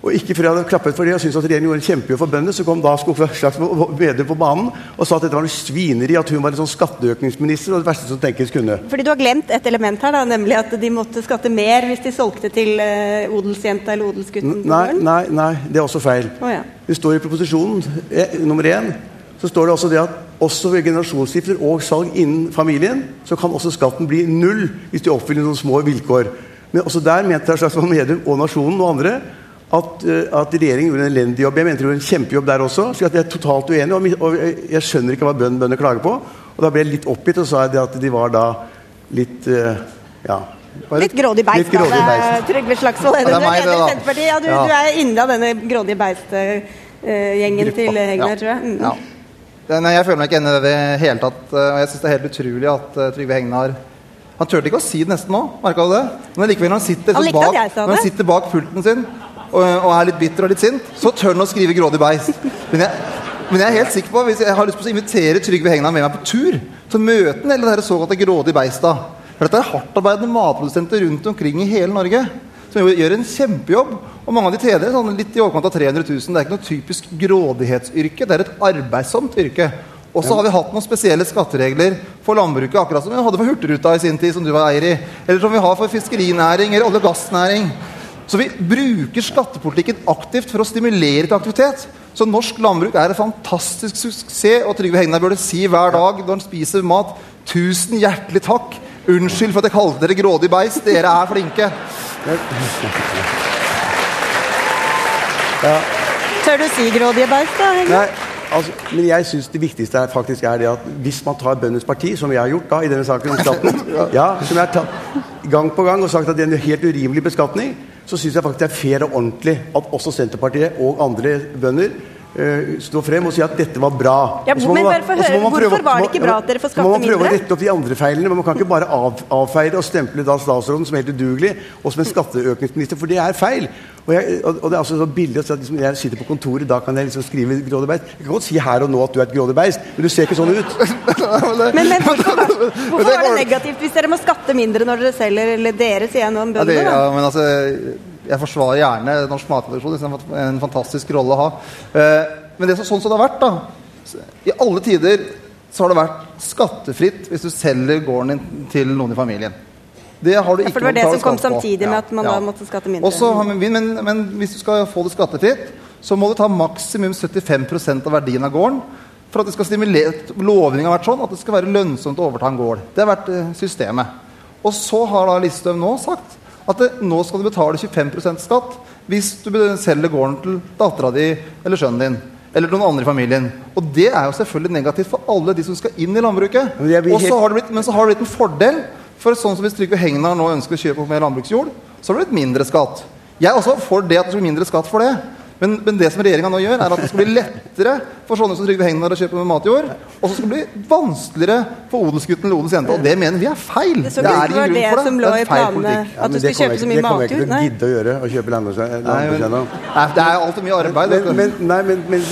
Speaker 10: Og ikke før jeg hadde klappet for det og syntes at regjeringen gjorde en kjempejobb for bøndene, så kom da Slagsvold Vedum på banen og sa at dette var noe svineri, at hun var en sånn skatteøkningsminister og det verste som tenkes kunne.
Speaker 1: Fordi du har glemt et element her, da, nemlig at de måtte skatte mer hvis de solgte til uh, odelsjenta eller odelsgutten?
Speaker 10: Nei, nei, nei, det er også feil.
Speaker 1: Oh, ja.
Speaker 10: Det står i proposisjonen eh, nummer én så står det også det at også ved generasjonsskifter og salg innen familien så kan også skatten bli null hvis de oppfyller noen små vilkår. Men også der mente Slagsvold Medum og Nasjonen og andre at, eh, at, regjeringen gjorde en elendig jobb. Jeg mente de gjorde en kjempejobb der også. så jeg er totalt uenig, og, og jeg skjønner ikke hva bøndene bønder klager på. Og Da ble jeg litt oppgitt og sa at de var da litt uh, ja.
Speaker 1: Litt grådig beist,
Speaker 10: litt grådig beist.
Speaker 1: Trygve Slagsvold. Ja, du, ja, du, ja. du er inne av denne grådige beist-gjengen uh, til Hegnar, tror jeg. Mm.
Speaker 11: Ja. Nei, jeg føler meg ikke enig i det i det hele tatt. Og jeg syns det er helt utrolig at uh, Trygve Hegnar Han turte ikke å si det nesten nå, merka du det? Men likevel, når han sitter, han bak, når han sitter bak pulten sin og, og, er litt bitter og litt sint, så tør han å skrive 'grådig beist'. Men jeg, men jeg er helt sikker på hvis jeg har lyst til å invitere Trygve Hegnar med meg på tur til å møte den hele det såkalte grådige beista. For dette er hardtarbeidende matprodusenter rundt omkring i hele Norge som gjør en kjempejobb. Og mange av de tjener sånn litt i overkant av 300 000. Det er ikke noe typisk grådighetsyrke, det er et arbeidsomt yrke. Og så har vi hatt noen spesielle skatteregler for landbruket, akkurat som vi hadde for Hurtigruta i sin tid, som du var eier i. Eller som vi har for fiskerinæring eller olje- og gassnæring. Så vi bruker skattepolitikken aktivt for å stimulere til aktivitet. Så norsk landbruk er en fantastisk suksess, og Trygve Hegnar burde si hver dag når han spiser mat 'Tusen hjertelig takk. Unnskyld for at jeg kalte dere grådig beist. Dere er flinke'.
Speaker 1: Ja. Tør du si grådige beist, da?
Speaker 10: Nei, altså, men jeg syns det viktigste er, faktisk er det at hvis man tar bøndenes parti, som jeg har gjort da i denne saken om skatten, ja, som jeg har tatt gang på gang og sagt at det er en helt urimelig beskatning så syns jeg faktisk det er fair og ordentlig at også Senterpartiet og andre bønder uh, står frem og si at dette var bra.
Speaker 1: Ja, men man, bare for høre, Hvorfor prøve, var det ikke bra at dere får skatte mindre?
Speaker 10: Man må prøve å rette opp de andre feilene, men man kan ikke bare av, avfeie og stemple da statsråden som helt udugelig og som en skatteøkningsminister, for det er feil. Og, jeg, og, og, det er altså så billig å si at liksom, jeg sitter på kontoret, da kan jeg liksom skrive grådig beist. Jeg kan godt si her og nå at du er et grådig beist, men du ser ikke sånn ut.
Speaker 1: men, men hvorfor, hvorfor var det negativt hvis dere må skatte mindre når dere selger, eller dere, sier jeg nå, om bøndene?
Speaker 11: Ja, ja, men altså, jeg forsvarer gjerne norsk matproduksjon. Det er en fantastisk rolle å ha. Eh, men det er sånn som det har vært, da I alle tider så har det vært skattefritt hvis du selger gården din til noen i familien.
Speaker 1: Det har du ikke ja, for det var det som kom samtidig med at man ja. da måtte skatte mindre.
Speaker 11: Også, men, men, men, hvis du skal få det skattefritt, så må du ta maksimum 75% av verdien av gården. For at det skal stimulere Lovningen har vært sånn at det skal være lønnsomt å overta en gård. Det har vært eh, systemet. Og så har da Listhaug nå sagt at det, nå skal du betale 25% skatt hvis du selger gården til dattera di eller sønnen din. Eller noen andre i familien. Og det er jo selvfølgelig negativt for alle de som skal inn i landbruket. Helt... så blitt, men så har det blitt en fordel for sånn som hvis Trygve Hegnar nå ønsker å kjøpe opp mer landbruksjord, så har det blitt mindre skatt. Jeg er også for det at det blir mindre skatt for det. Men, men det som regjeringa nå gjør, er at det skal bli lettere for sånne som Trygve Hegnar å kjøpe med matjord. Og så skal det bli vanskeligere for odelsgutten eller odelsjenta. Og det mener vi er feil.
Speaker 1: Det, det er ingen grunn for det. Det er feil politikk. At du skal kjøpe så mye matjord? Det kommer jeg ikke
Speaker 10: til å gidde å gjøre. Å kjøpe landbrukseiendom.
Speaker 11: Det er altfor mye arbeid.
Speaker 10: Men, men, nei, men, men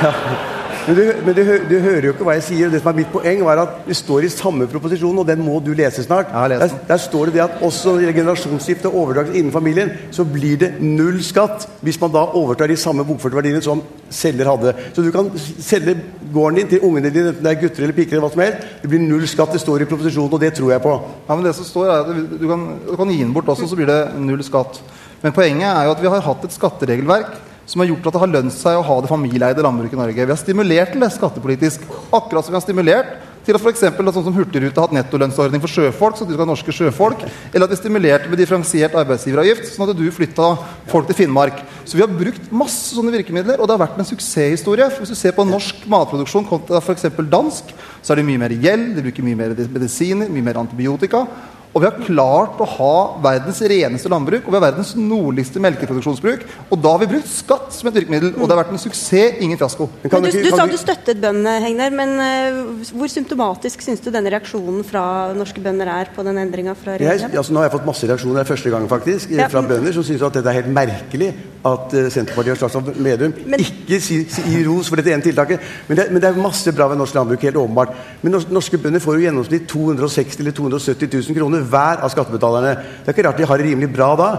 Speaker 10: ja. Men, du, men du, du, hører jo ikke hva jeg sier. og Det som er mitt poeng, var at det står i samme proposisjon, og den må du lese snart. Der, der, står det det at også når det gjelder generasjonsskifte og overdragelse innen familien, så blir det null skatt hvis man da overtar de samme bokførte verdiene som selger hadde. Så du kan selge gården din til ungene dine, enten det er gutter eller piker eller hva som helst. Det blir null skatt. Det står i proposisjonen, og det tror jeg på.
Speaker 11: Ja, men det som står er at Du kan, du kan gi den bort også, så blir det null skatt. Men poenget er jo at vi har hatt et skatteregelverk som har gjort at det har lønt seg å ha det familieeide landbruket i Norge. Vi har stimulert til det skattepolitisk. Akkurat som vi har stimulert til at f.eks. sånn som Hurtigrute har hatt nettolønnsordning for sjøfolk, så du skal ha norske sjøfolk. Eller at vi stimulerte med differensiert arbeidsgiveravgift, sånn at du flytta folk til Finnmark. Så vi har brukt masse sånne virkemidler, og det har vært en suksesshistorie. Hvis du ser på norsk matproduksjon kontra f.eks. dansk, så er det mye mer gjeld, de bruker mye mer medisiner, mye mer antibiotika. Og vi har klart å ha verdens reneste landbruk og vi har verdens nordligste melkeproduksjonsbruk. Og da har vi brukt skatt som et virkemiddel, og det har vært en suksess, ingen fiasko.
Speaker 1: Men du, du, sa du støttet bøndene, Hegnar, men uh, hvor symptomatisk syns du denne reaksjonen fra norske bønder er på den endringa fra regjeringen?
Speaker 10: Altså, nå har jeg fått masse reaksjoner første gang faktisk, ja. fra bønder som syns at dette er helt merkelig at uh, Senterpartiet og Slagsvold Vedum ikke sier si ros for dette ene tiltaket. Men det, men det, er masse bra ved norsk landbruk, helt åpenbart. Men norske bønder får jo gjennomsnitt 260 eller 270 000 kroner hver av skattebetalerne. Det er ikke rart de har det rimelig bra da.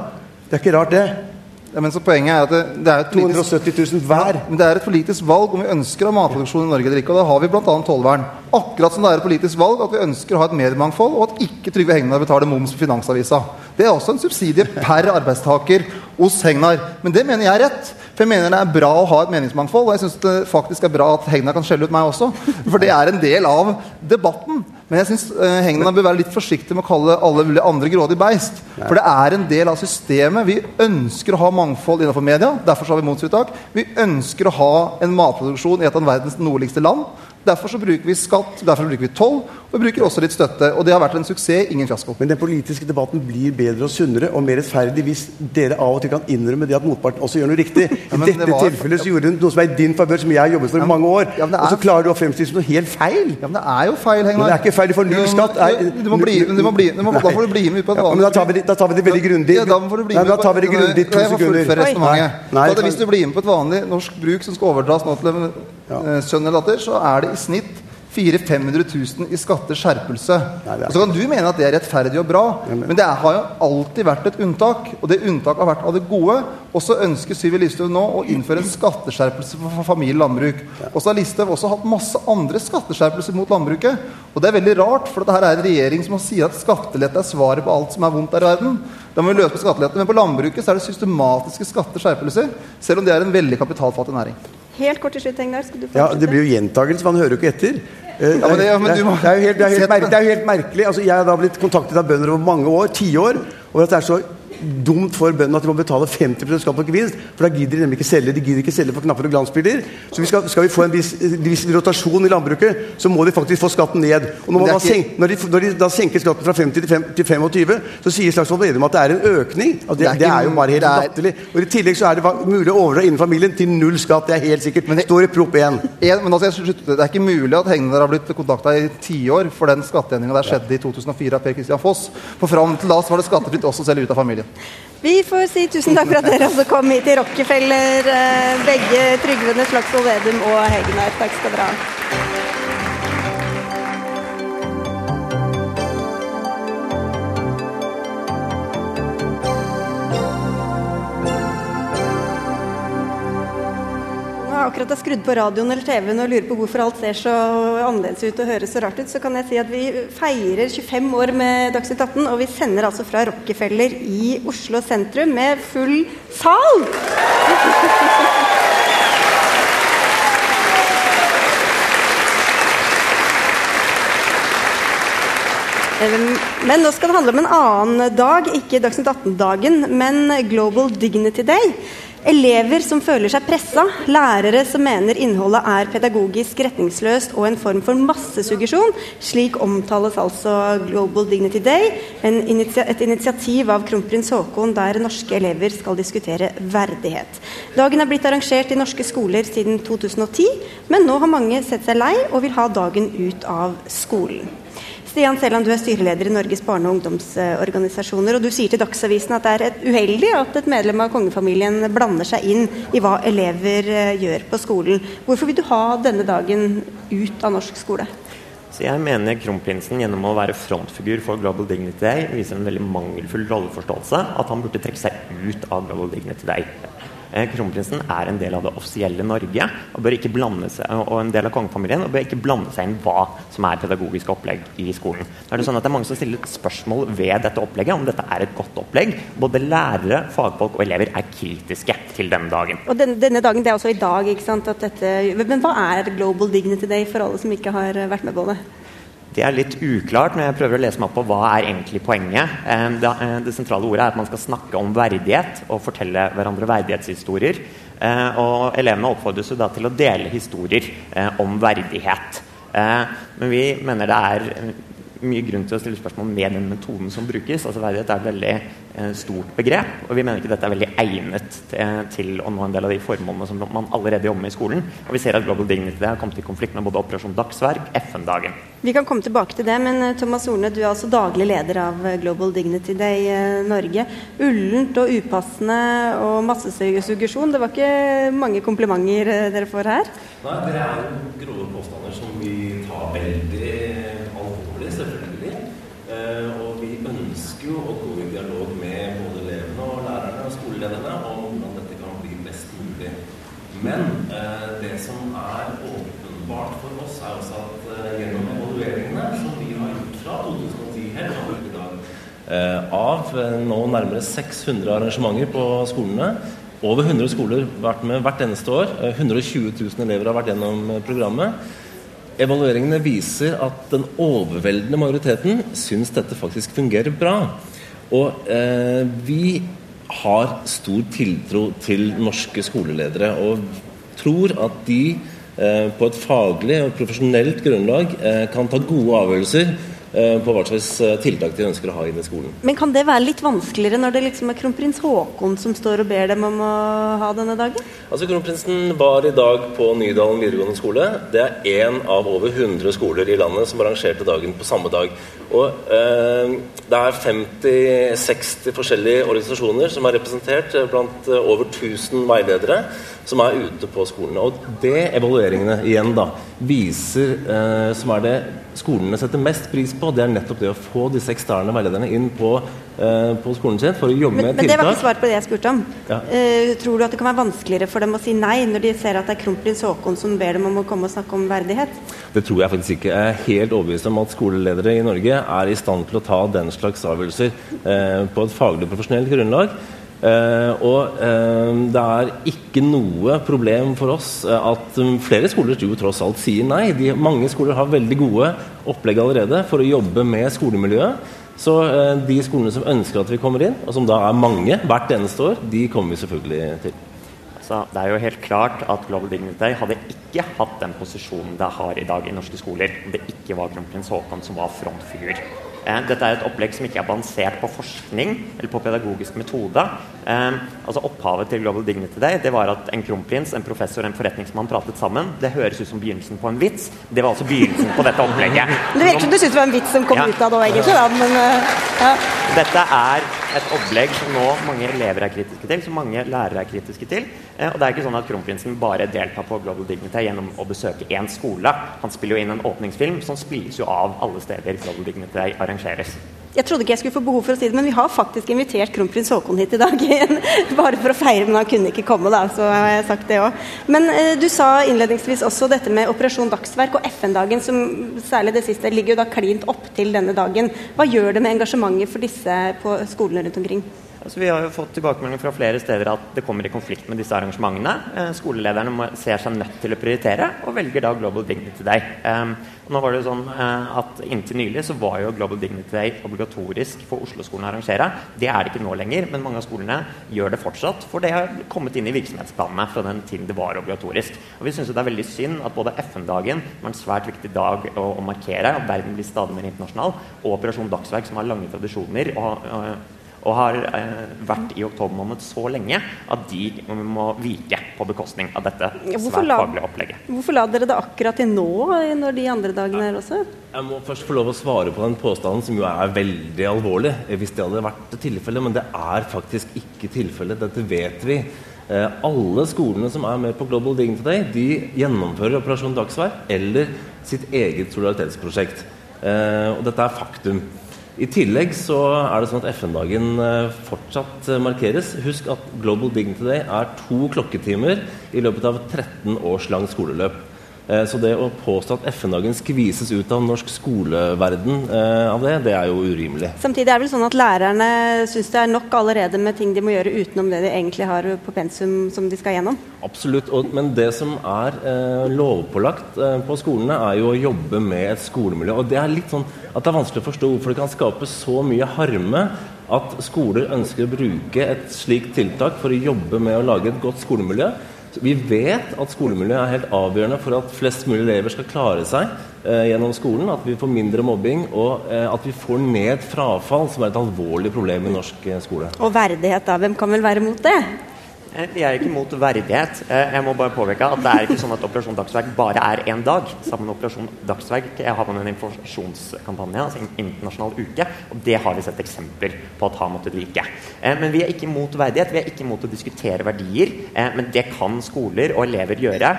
Speaker 10: Det er ikke rart, det.
Speaker 11: Ja, men så Poenget er at det, det er et
Speaker 10: politisk, 270 000 hver.
Speaker 11: men det er et politisk valg om vi ønsker å ha matproduksjon i Norge eller ikke. og Da har vi bl.a. tollvern. Akkurat som det er et politisk valg at vi ønsker å ha et mediemangfold, og at ikke Trygve Hegnar betaler moms på Finansavisa. Det er også en subsidie per arbeidstaker hos Hegnar. Men det mener jeg er rett. For jeg mener det er bra å ha et meningsmangfold. Og jeg syns det faktisk er bra at Hegnar kan skjelle ut meg også. For det er en del av debatten. Men jeg syns uh, Hegnar bør være litt forsiktig med å kalle alle mulige andre grådig beist. For det er en del av systemet. Vi ønsker å ha mangfold innenfor media. Derfor har vi momsfritak. Vi ønsker å ha en matproduksjon i et av verdens nordligste land. Derfor så bruker vi skatt, derfor bruker vi toll, og vi bruker også litt støtte. Og det har vært en suksess, ingen fiasko.
Speaker 10: Men den politiske debatten blir bedre og sunnere og mer rettferdig hvis dere av og til kan innrømme det at motparten også gjør noe riktig. I ja, dette var... tilfellet så gjorde du noe som er i din favør, som jeg har jobbet for i mange år. Ja, er... Og så klarer du å fremstille som noe helt feil.
Speaker 11: Ja, men det er jo feil, Hegnar.
Speaker 10: Er feil, for null skatt er
Speaker 11: Du må bli, du må bli, med. Da får du bli med ut på en
Speaker 10: vanlig ja, Da tar vi det, da tar vi det veldig grundig.
Speaker 11: Ja, da får du bli med
Speaker 10: da tar vi det grundig to sekunder.
Speaker 11: Hvis du blir med på et vanlig norsk bruk som skal overdras nå til en eh, sønn eller datter, så er det i snitt 400 000 000 i skatteskjerpelse. Så kan du mene at det er rettferdig og bra, men det har jo alltid vært et unntak. Og det unntaket har vært av det gode. Og så ønsker Syvi Listhaug nå å innføre en skatteskjerpelse for familie landbruk. Og så har Listhaug også hatt masse andre skatteskjerpelser mot landbruket. Og det er veldig rart, for dette er en regjering som sier at skattelette er svaret på alt som er vondt her i verden. Da må vi løse på skattelette. Men på landbruket så er det systematiske skatteskjerpelser, selv om det er en veldig kapitalfattig næring.
Speaker 1: Helt kort til slutt, Englar.
Speaker 10: Ja, det blir jo gjentagelse, man hører jo ikke etter. Det, jo helt, det, helt, det er jo helt merkelig. Altså, jeg har da blitt kontaktet av bønder over mange år, tiår, over at det er så dumt for bøndene at de må betale 50% skatt på gevinst. For da gidder de nemlig ikke selge de gidder ikke selge for knapper og glansbilder. Så vi skal, skal, vi få en viss, viss, rotasjon i landbruket, så må de faktisk få skatten ned. Og når, ikke... senk, når, de, når de, da senker skatten fra 50 til, 5, til 25, så sier Slagsvold Vedum at det er en økning. Altså det, det, er jo bare helt latterlig. Og I tillegg så er det mulig å overdra innen familien til null skatt. Det er helt sikkert. Men det står i Prop 1.
Speaker 11: men altså, det er ikke mulig at Hegnar har blitt kontakta i tiår, for den skatteendringa der skjedde i 2004 av Per Christian Foss. For fram til da så var det skattefritt også selv ut av familien.
Speaker 1: Vi får si tusen takk for at dere også kom hit til Rockefeller, eh, begge Trygve Slagsvold Vedum og Hegnar. Takk skal dere ha. Akkurat har skrudd på radioen eller TV-en og lurer på hvorfor alt ser så annerledes ut og høres så rart ut, så kan jeg si at vi feirer 25 år med Dagsnytt 18, og vi sender altså fra Rockefeller i Oslo sentrum med full sal! Men nå skal det handle om en annen dag, ikke Dagsnytt 18-dagen, men Global Dignity Day. Elever som føler seg pressa, lærere som mener innholdet er pedagogisk retningsløst og en form for massesuggesjon. Slik omtales altså Global Dignity Day, et initiativ av kronprins Haakon der norske elever skal diskutere verdighet. Dagen er blitt arrangert i norske skoler siden 2010, men nå har mange sett seg lei og vil ha dagen ut av skolen. Stian Seland, du er styreleder i Norges barne- og ungdomsorganisasjoner. og Du sier til Dagsavisen at det er uheldig at et medlem av kongefamilien blander seg inn i hva elever eh, gjør på skolen. Hvorfor vil du ha denne dagen ut av norsk skole?
Speaker 12: Så jeg mener kronprinsen gjennom å være frontfigur for Global Dignity Day viser en veldig mangelfull rolleforståelse. At han burde trekke seg ut av Global Dignity Day. Eh, kronprinsen er en del av det offisielle Norge og, bør ikke blande seg, og en del av kongefamilien og bør ikke blande seg inn hva som er pedagogisk opplegg i skolen. Da er Det sånn at det er mange som stiller spørsmål ved dette opplegget, om dette er et godt opplegg. Både lærere, fagfolk og elever er kritiske til denne dagen.
Speaker 1: Og den, denne dagen, det er også i dag, ikke sant? Dette, men hva er Global Dignity Day for alle som ikke har vært med på det?
Speaker 12: Det er litt uklart når jeg prøver å lese meg opp på hva er egentlig poenget. Eh, det, eh, det, sentrale ordet er at man skal snakke om verdighet og fortelle hverandre verdighetshistorier. Eh, og elevene oppfordres jo da til å dele historier om verdighet. Men vi mener det er mye grunn til å stille spørsmål med den metoden som brukes. altså Verdighet er et veldig eh, stort begrep, og vi mener ikke dette er veldig egnet til, til, å nå en del av de formålene som man allerede jobber med i skolen. Og vi ser at Global Dignity har kommet i konflikt med både Operasjon Dagsverk, FN-dagen.
Speaker 1: Vi kan komme tilbake til det, men eh, Thomas Horne, du er altså daglig leder av eh, Global Dignity Day Norge. Ullent og upassende og massesuggesjon. Det var ikke mange komplimenter dere får her?
Speaker 13: Nei, det er grove påstander som vi tar veldig ønsker jo å gå i dialog med både elevene og lærerne og skolelederne om hvordan dette kan bli best mulig. Men eh, det som er åpenbart for oss, er også at eh, gjennom evalueringene som vi har gjort fra 2010 helt fram i dag, eh, av eh, nå nærmere 600 arrangementer på skolene over 100 skoler vært med hvert eneste år. 120 eh, 000 elever har vært gjennom eh, programmet. Evalueringene viser at den overveldende majoriteten syns dette faktisk fungerer bra. Og eh, vi har stor tiltro til norske skoleledere og tror at de eh, på et faglig og profesjonelt grunnlag eh, kan ta gode avgjørelser Eh, på hva slags eh, tiltak de ønsker å ha inn i skolen.
Speaker 1: Men kan det være litt vanskeligere når det liksom er kronprins Haakon som står og ber dem om å ha denne dagen?
Speaker 13: Altså Kronprinsen var i dag på Nydalen videregående skole. Det er én av over 100 skoler i landet som arrangerte dagen på samme dag. Og eh, Det er 50-60 forskjellige organisasjoner som er representert eh, blant over 1000 veiledere som er ute på skolene. Og det evalueringene igjen da viser, eh, som er det skolene setter mest pris på, det er nettopp det å få disse eksterne veilederne inn på, eh, på skolen sin for å jobbe
Speaker 1: men,
Speaker 13: med
Speaker 1: men
Speaker 13: tiltak.
Speaker 1: Men det var ikke svar på det jeg spurte om. Ja. Eh, tror du at det kan være vanskeligere for dem å si nei når de ser at det er kronprins Haakon som ber dem om å komme og snakke om verdighet?
Speaker 13: Det tror jeg faktisk ikke. Jeg er helt overbevist om at skoleledere i Norge er i stand til å ta den slags avgjørelser eh, på et faglig profesjonelt grunnlag. Uh, og uh, det er ikke noe problem for oss uh, at um, flere skoler jo tross alt sier nei. De, mange skoler har veldig gode opplegg allerede for å jobbe med skolemiljøet. Så de skolene som ønsker at vi kommer inn, og som da er mange hvert eneste år, de kommer vi selvfølgelig til.
Speaker 12: Så det er jo helt klart at Global Dignity hadde ikke hatt den posisjonen det har i dag i norske skoler om det ikke var kronprins Haakon som var frontfigur. Eh, dette er et opplegg som ikke er basert på forskning eller på pedagogisk metode. Eh, altså Opphavet til Global Dignity Day det var at en kronprins, en professor og en forretningsmann pratet sammen. Det høres ut som begynnelsen på en vits. Det var altså begynnelsen på dette opplegget.
Speaker 1: Det virker som du syns det var en vits som kom ja. ut av det egentlig. Da, men, uh, ja.
Speaker 12: Dette er et opplegg som nå mange elever er kritiske til, som mange lærere er kritiske til. Eh, og det er ikke sånn at kronprinsen bare deltar på Global Dignity gjennom å besøke én skole. Han spiller jo inn en åpningsfilm som spilles jo av alle steder Global Dignity arrangeres.
Speaker 1: Jeg trodde ikke jeg skulle få behov for å si det, men vi har faktisk invitert kronprins Haakon hit i dag. Bare for å feire, men han kunne ikke komme, da, så har jeg sagt det òg. Men eh, du sa innledningsvis også dette med Operasjon Dagsverk og FN-dagen, som særlig det siste ligger jo da klint opp til denne dagen. Hva gjør det med engasjementet for disse på skolene rundt omkring?
Speaker 12: Altså, vi har jo fått tilbakemeldinger fra flere steder at det kommer i konflikt med disse arrangementene. Eh, skolelederne ser seg nødt til å prioritere, og velger da Global Dignity Day. Um, nå var det jo sånn uh, at Inntil nylig så var jo Global Dignity Day obligatorisk for Oslo-skolen å arrangere. Det er det ikke nå lenger, men mange av skolene gjør det fortsatt. For det har kommet inn i virksomhetsplanene fra den tiden det var obligatorisk. Og Vi syns det er veldig synd at både FN-dagen var en svært viktig dag å, å markere, at verden blir stadig mer internasjonal, og Operasjon Dagsverk, som har lange tradisjoner og, og og har eh, vært i oktober måned så lenge at de må vike på bekostning av dette svært la, faglige opplegget.
Speaker 1: Hvorfor la dere det akkurat til nå, eh, når de andre dagene er også?
Speaker 13: Jeg må først få lov å svare på den påstanden, som jo er veldig alvorlig. Hvis det hadde vært tilfellet, men det er faktisk ikke tilfellet. Dette vet vi. Eh, alle skolene som er med på Global Dignity Today, de gjennomfører Operasjon Dagsverk eller sitt eget solidaritetsprosjekt. Eh, og dette er faktum. I tillegg så er det sånn at FN-dagen eh, fortsatt eh, markeres. Husk at Global Dignity Day er to klokketimer i løpet av 13 års langt skoleløp. Eh, så det å påstå at FN-dagen skvises ut av norsk skoleverden av det, det er jo urimelig.
Speaker 1: Samtidig er det vel sånn at lærerne syns det er nok allerede med ting de må gjøre utenom det de egentlig har på pensum som de skal gjennom?
Speaker 13: Absolutt. Men det som er eh, lovpålagt eh, på skolene, er jo å jobbe med et skolemiljø. Og det er litt sånn at det er vanskelig å forstå hvorfor det kan skape så mye harme at skoler ønsker å bruke et slikt tiltak for å jobbe med å lage et godt skolemiljø. Vi vet at skolemiljøet er helt avgjørende for at flest mulig elever skal klare seg eh, gjennom skolen. At vi får mindre mobbing, og eh, at vi får ned frafall, som er et alvorlig problem i norsk eh, skole.
Speaker 1: Og verdighet, da. Hvem kan vel være mot det?
Speaker 12: Eh, vi er ikke imot verdighet. Eh, jeg må bare påpeke at det er ikke sånn at Operasjon Dagsverk bare er én dag. Sammen med Operasjon Dagsverk har man en informasjonskampanje, altså en internasjonal uke. Og det har vi sett eksempler på at har måttet vike. Eh, men vi er ikke imot verdighet. Vi er ikke imot å diskutere verdier. Men det kan skoler og elever gjøre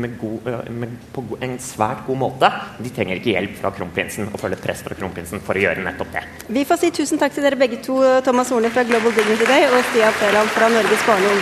Speaker 12: med god, med, på en svært god måte. De trenger ikke hjelp fra kronprinsen og følge press fra kronprinsen for å gjøre nettopp det.
Speaker 1: Vi får si tusen takk til dere begge to, Thomas Horne fra Global Dignity Day og Stia Freland fra Norges barne- og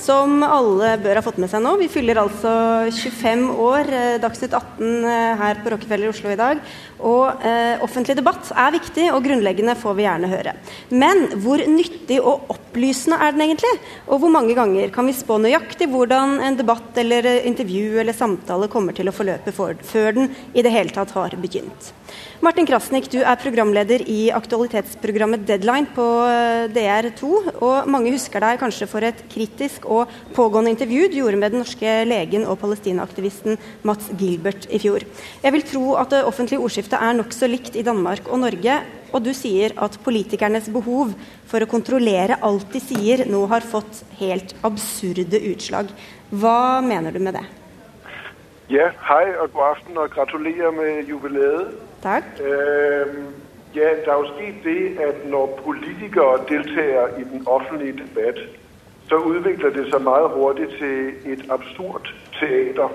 Speaker 1: Som alle bør ha fått med seg nå. Vi fyller altså 25 år, eh, Dagsnytt 18 eh, her på Rockefeller i Oslo i dag. Og eh, offentlig debatt er viktig, og grunnleggende får vi gjerne høre. Men hvor nyttig og opplysende er den egentlig? Og hvor mange ganger kan vi spå nøyaktig hvordan en debatt eller eh, intervju eller samtale kommer til å forløpe for, før den i det hele tatt har begynt? Martin Krasnik, du er programleder i aktualitetsprogrammet Deadline på DR2. Og mange husker deg kanskje for et kritisk og pågående intervju du gjorde med den norske legen og palestinaaktivisten Mats Gilbert i fjor. Jeg vil tro at det offentlige ordskiftet er nokså likt i Danmark og Norge. Og du sier at politikernes behov for å kontrollere alt de sier, nå har fått helt absurde utslag. Hva mener du med det?
Speaker 14: Ja, hei og god aften, og gratulerer med jubileet.
Speaker 1: Takk.
Speaker 14: Uh, ja, det er jo sket det at når politikere deltager i den offentlige debatt, så utvikler det seg meget hurtig til et absurd teater,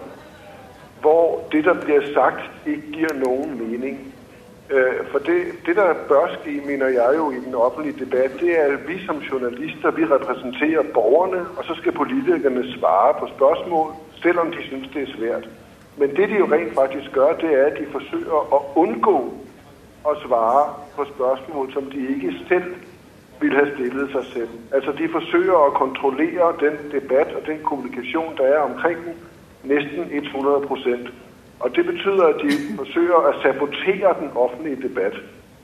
Speaker 14: hvor det der blir sagt, ikke gir noen mening. Uh, for det, det, der bør ske, mener jeg jo i den offentlige debatt, det er at vi som journalister vi representerer borgerne, og så skal politikerne svare på spørsmål, selv om de syns det er svært. Men det de jo rent faktisk gjør, det er at de forsøker å unngå å svare på spørsmål som de ikke selv ville ha stillet seg selv. Altså De forsøker å kontrollere den debatt og den kommunikasjon der er omkring den, nesten 100% Og Det betyr at de forsøker å sabotere den offentlige debatt.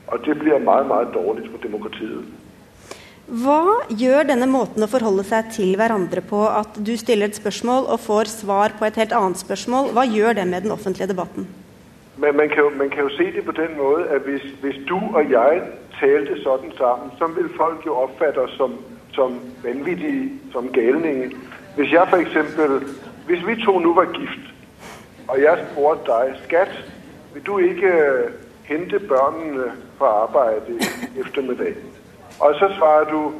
Speaker 14: Og det blir meget, meget dårlig for demokratiet.
Speaker 1: Hva gjør denne måten å forholde seg til hverandre på, at du stiller et spørsmål og får svar på et helt annet spørsmål, hva gjør det med den offentlige debatten?
Speaker 14: Men man kan, jo, man kan jo se det på den måten at hvis, hvis, du og jeg talte sånn sammen, så vil folk jo oppfatte oss som, som vanvittige, som galninger. Hvis jeg eksempel, hvis vi to nå var gift, og jeg spurte deg Skatt, vil du ikke hente barna fra arbeid i ettermiddag? Og så svarer du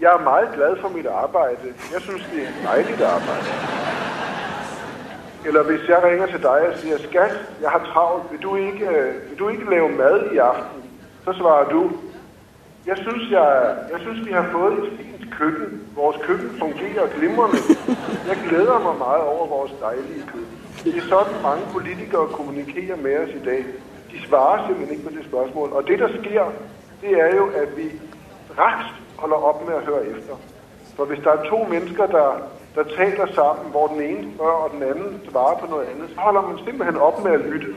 Speaker 14: jeg er meget glad for mitt arbejde. Jeg synes, det er et dejligt arbejde. Eller hvis jeg ringer til deg og sier skat, jeg har travlt, vil du ikke, vil du ikke lave mad i aften?' Så svarer du 'Jeg synes, jeg, jeg synes vi har fått et fint køkken. Vores køkken fungerer glimrende. Jeg glæder meg meget over vores dejlige køkken. Det er sådan, mange politikere kommunikerer med oss i dag. De svarer simpelthen ikke på det spørgsmål. Og det der sker, det er jo at vi straks holder opp med å høre efter. For hvis det er to mennesker der, der taler sammen, hvor den ene spør og den andre svarer på noe annet, så holder man simpelthen opp med å lytte.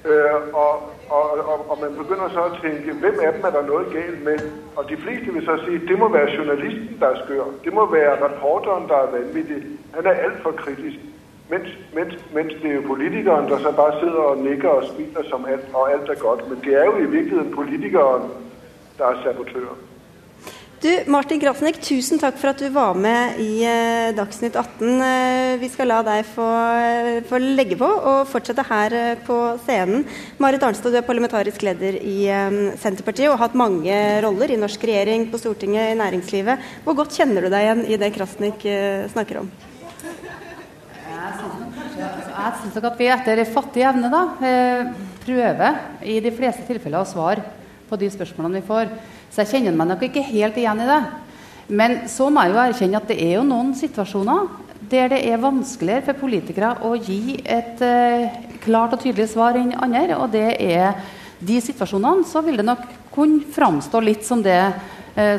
Speaker 14: Uh, og, og, og, og, man begynner så å tenke hvem av dem er det noe galt med? Og de fleste vil så si det må være journalisten der er skør. Det må være reporteren der er vanvittig. Han er altfor kritisk. Mens, mens, mens, det er jo politikeren der så bare sitter og nikker og smiler som alt, og alt er godt. Men det er jo i virkeligheten politikeren det er sabotør.
Speaker 1: Du, Martin Krasnik, tusen takk for at du var med i uh, Dagsnytt 18. Uh, eh, vi skal la deg få, uh, få, legge på og fortsette her på scenen. Marit Arnstad, du er parlamentarisk leder i Senterpartiet og har hatt mange roller i norsk regjering, på Stortinget, i næringslivet. Hvor godt kjenner du deg igjen i det Krasnik snakker om?
Speaker 15: Jeg syns nok at vi etter fattig evne da, prøver i de fleste tilfeller å svare på de spørsmålene vi får. Så jeg kjenner meg nok ikke helt igjen i det. Men så må jeg jo erkjenne at det er jo noen situasjoner der det er vanskeligere for politikere å gi et eh, klart og tydelig svar enn andre. Og det er de situasjonene så vil det nok kunne framstå litt som det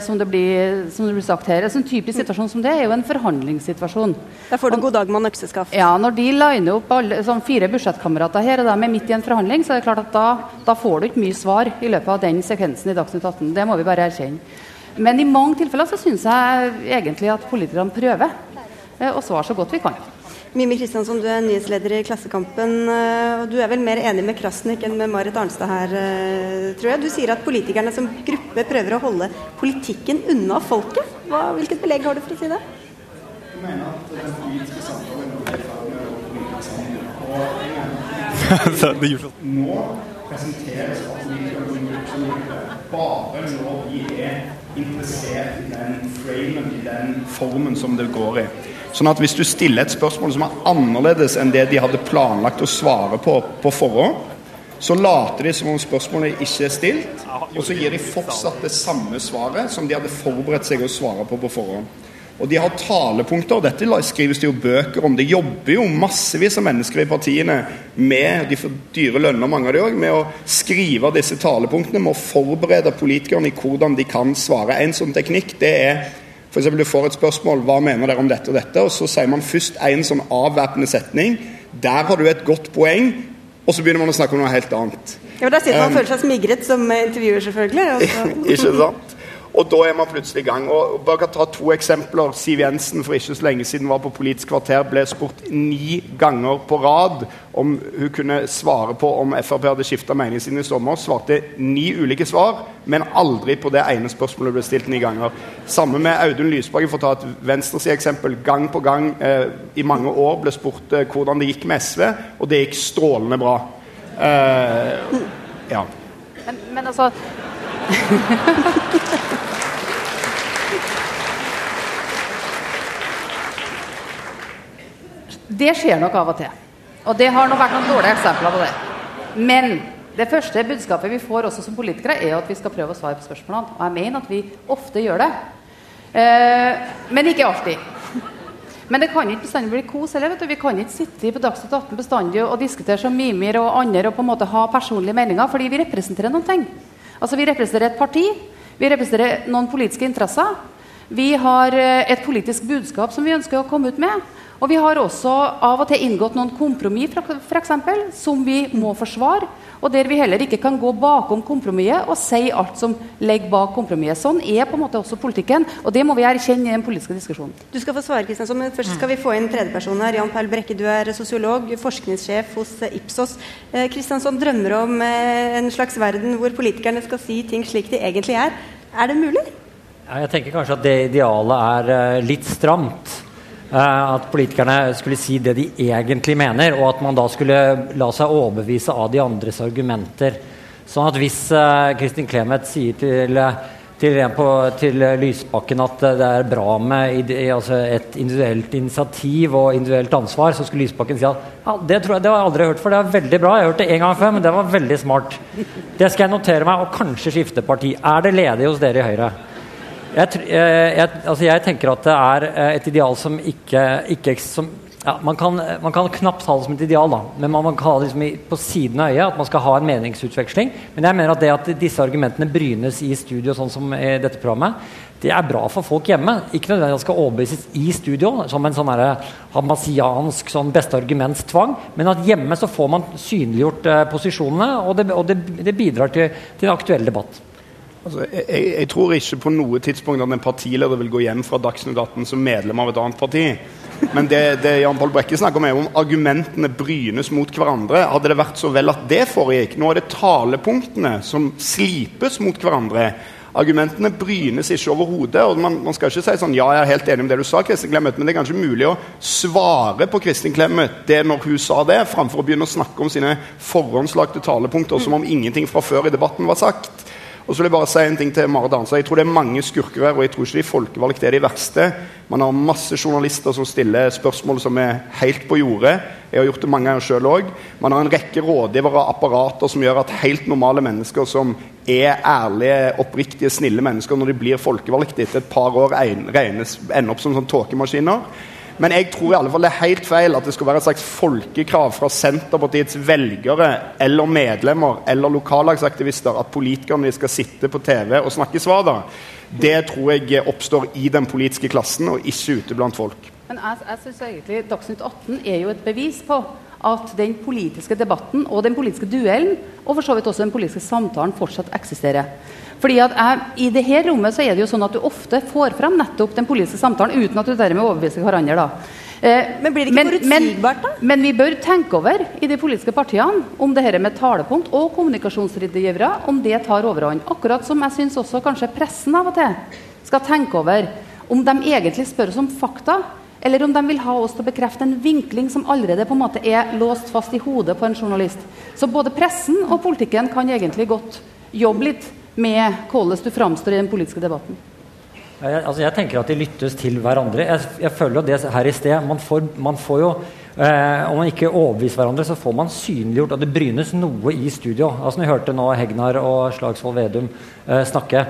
Speaker 15: som, det blir, som, det blir, sagt her. En sånn typisk situasjon som det er jo en forhandlingssituasjon.
Speaker 1: Der får du god dag med økseskaft.
Speaker 15: Ja, når de liner opp alle, sånn fire budsjettkamerater her, og de er midt i en forhandling, så er det klart at da, da får du ikke mye svar i løpet av den sekvensen i Dagsnytt 18. Det må vi bare erkjenne. Men i mange tilfeller så syns jeg egentlig at politikerne prøver eh, å svare så godt vi kan.
Speaker 1: Mimi Kristiansson, du er nyhetsleder i Klassekampen. Eh, og Du er vel mer enig med Krasnik enn med Marit Arnstad her, eh, tror jeg. Du sier at politikerne som gruppe prøver å holde politikken unna folket. Hva, hvilket belegg har du for å si det? Jeg mener at den politiske samtalen er i ferd med å bryte
Speaker 16: sammen. Nå presenteres politikere som bare når vi er interessert i den framen, i den formen som det går i. Sånn at hvis du stiller et spørsmål som er annerledes enn det de hadde planlagt å svare på på forhånd, så later de som om spørsmålet ikke er stilt, og så gir de fortsatt det samme svaret som de hadde forberedt seg å svare på på forhånd. Og de har talepunkter, og dette skrives det jo bøker om. Det jobber jo massevis av mennesker i partiene med de får dyre lønner, mange av de også, med å skrive disse talepunktene, med å forberede politikerne i hvordan de kan svare. En sånn teknikk det er F.eks. du får et spørsmål hva mener dere om dette og dette, og så sier man først en sånn avvæpnende setning. Der har du et godt poeng, og så begynner man å snakke om noe helt annet.
Speaker 1: Ja, Der sitter man og um, føler seg smigret som intervjuer, selvfølgelig.
Speaker 16: ikke sant? Og da er man plutselig i gang. Og bare kan ta to eksempler. Siv Jensen for ikke så lenge siden var på Politisk kvarter, ble spurt ni ganger på rad om hun kunne svare på om Frp hadde skifta mening siden i sommer. Svarte ni ulike svar, men aldri på det ene spørsmålet ble stilt ni ganger. Samme med Audun Lysbakken, for å ta et venstresideeksempel. Gang på gang eh, i mange år ble spurt eh, hvordan det gikk med SV, og det gikk strålende bra. Eh, ja.
Speaker 15: Men, men altså Det skjer nok av og til. Og det har nok vært noen dårlige eksempler på det. Men det første budskapet vi får også som politikere, er at vi skal prøve å svare på spørsmålene. Og jeg mener at vi ofte gjør det. Eh, men ikke alltid. Men det kan ikke bestandig bli kos heller. Vi kan ikke sitte på Dagsnytt 18 bestandig og diskutere som mimer og andre og på en måte ha personlige meninger, fordi vi representerer noen ting. Altså Vi representerer et parti, vi representerer noen politiske interesser. Vi har eh, et politisk budskap som vi ønsker å komme ut med. Og vi har også av og til inngått noen kompromiss for eksempel, som vi må forsvare. Og der vi heller ikke kan gå bakom kompromisset og si alt som ligger bak kompromisset. Sånn er på en måte også politikken, og det må vi erkjenne i den politiske diskusjonen.
Speaker 1: Du skal få svare, Kristiansson, men først skal vi få inn tredjeperson her. Jan Perl Brekke, du er sosiolog, forskningssjef hos Ipsos. Kristiansson eh, drømmer om eh, en slags verden hvor politikerne skal si ting slik de egentlig er. Er det mulig?
Speaker 17: Jeg tenker kanskje at det idealet er eh, litt stramt. Eh, at politikerne skulle si det de egentlig mener, og at man da skulle la seg overbevise av de andres argumenter. Sånn at hvis uh, Kristin Clemet sier til, til, på, til, Lysbakken at det er bra med altså et individuelt initiativ og individuelt ansvar, så skulle Lysbakken si at ja, det, jeg, det har jeg aldri hørt før, det er veldig bra. Jeg har hørt det en gang før, men det var veldig smart. Det skal jeg notere meg, og kanskje skifte parti. Er det ledig hos dere i Høyre? Jeg, eh, jeg, altså jeg, tenker at det er eh, et ideal som ikke, ikke som, ja, man, kan, man, kan, knapt ha det som et ideal, da. men man, kan ha det liksom i, på siden av øyet. At man skal ha en meningsutveksling. Men jeg mener at det at disse argumentene brynes i studio, sånn som i dette programmet, det er bra for folk hjemme. Ikke nødvendigvis at skal overbevises i studio som en sånn hamasiansk sånn beste arguments-tvang, men at hjemme så får man synliggjort eh, posisjonene, og det, og det, det bidrar til, til en aktuell debatt.
Speaker 16: Altså, jeg, jeg, tror ikke på noe tidspunkt at en partileder vil gå hjem fra Dagsnytt 18 som medlem av et annet parti. Men det, det Jan Paul Brekke snakker om, er om argumentene brynes mot hverandre. Hadde det vært så vel at det foregikk? Nå er det talepunktene som slipes mot hverandre. Argumentene brynes ikke overhodet. og man, man, skal ikke si sånn, ja, jeg er helt enig med det du sa, Kristin Clemet, men det er kanskje mulig å svare på Kristin Clemet det når hun sa det, framfor å begynne å snakke om sine forhåndslagte talepunkter som om ingenting fra før i debatten var sagt. Og så vil Jeg bare si en ting til Marit Arnstad. Jeg tror det er mange skurker her, og jeg tror ikke de folkevalgte er de verste. Man har masse journalister som stiller spørsmål som er helt på jordet. Jeg har gjort det mange ganger sjøl òg. Man har en rekke rådgivere og apparater som gjør at helt normale mennesker som er ærlige, oppriktige, snille mennesker, når de blir folkevalgte etter et par år, regnes, ender opp som sånn tåkemaskiner. Men jeg tror i alle fall det er helt feil at det skal være et slags folkekrav fra Senterpartiets velgere eller medlemmer eller lokallagsaktivister at politikerne skal sitte på TV og snakke svada. Det tror jeg oppstår i den politiske klassen og ikke ute blant folk.
Speaker 15: Men jeg, jeg synes egentlig Dagsnytt 18 er jo et bevis på at den politiske debatten og den politiske duellen, og for så vidt også den politiske samtalen, fortsatt eksisterer. Fordi at jeg, I her rommet så er det jo sånn at du ofte får fram nettopp den politiske samtalen uten at du dermed overbeviser hverandre. da.
Speaker 1: Eh, men blir det ikke forutsigbart, da?
Speaker 15: Men, men, vi bør tenke over i de politiske partiene om det her med talepunkt og kommunikasjonsrådgivere, om det tar overhånd. Akkurat som jeg syns også kanskje pressen av og til skal tenke over om de egentlig spør oss om fakta, eller om de vil ha oss til å bekrefte en vinkling som allerede på en måte er låst fast i hodet på en journalist. Så både pressen og politikken kan egentlig godt jobbe litt med hvordan du framstår i den politiske debatten?
Speaker 17: Jeg, altså jeg tenker at de lyttes til hverandre. Jeg, jeg føler det her i sted. Man får, man får jo eh, Om man ikke overbeviser hverandre, så får man synliggjort at det brynes noe i studio. Altså Når vi hørte nå Hegnar og Slagsvold Vedum eh, snakke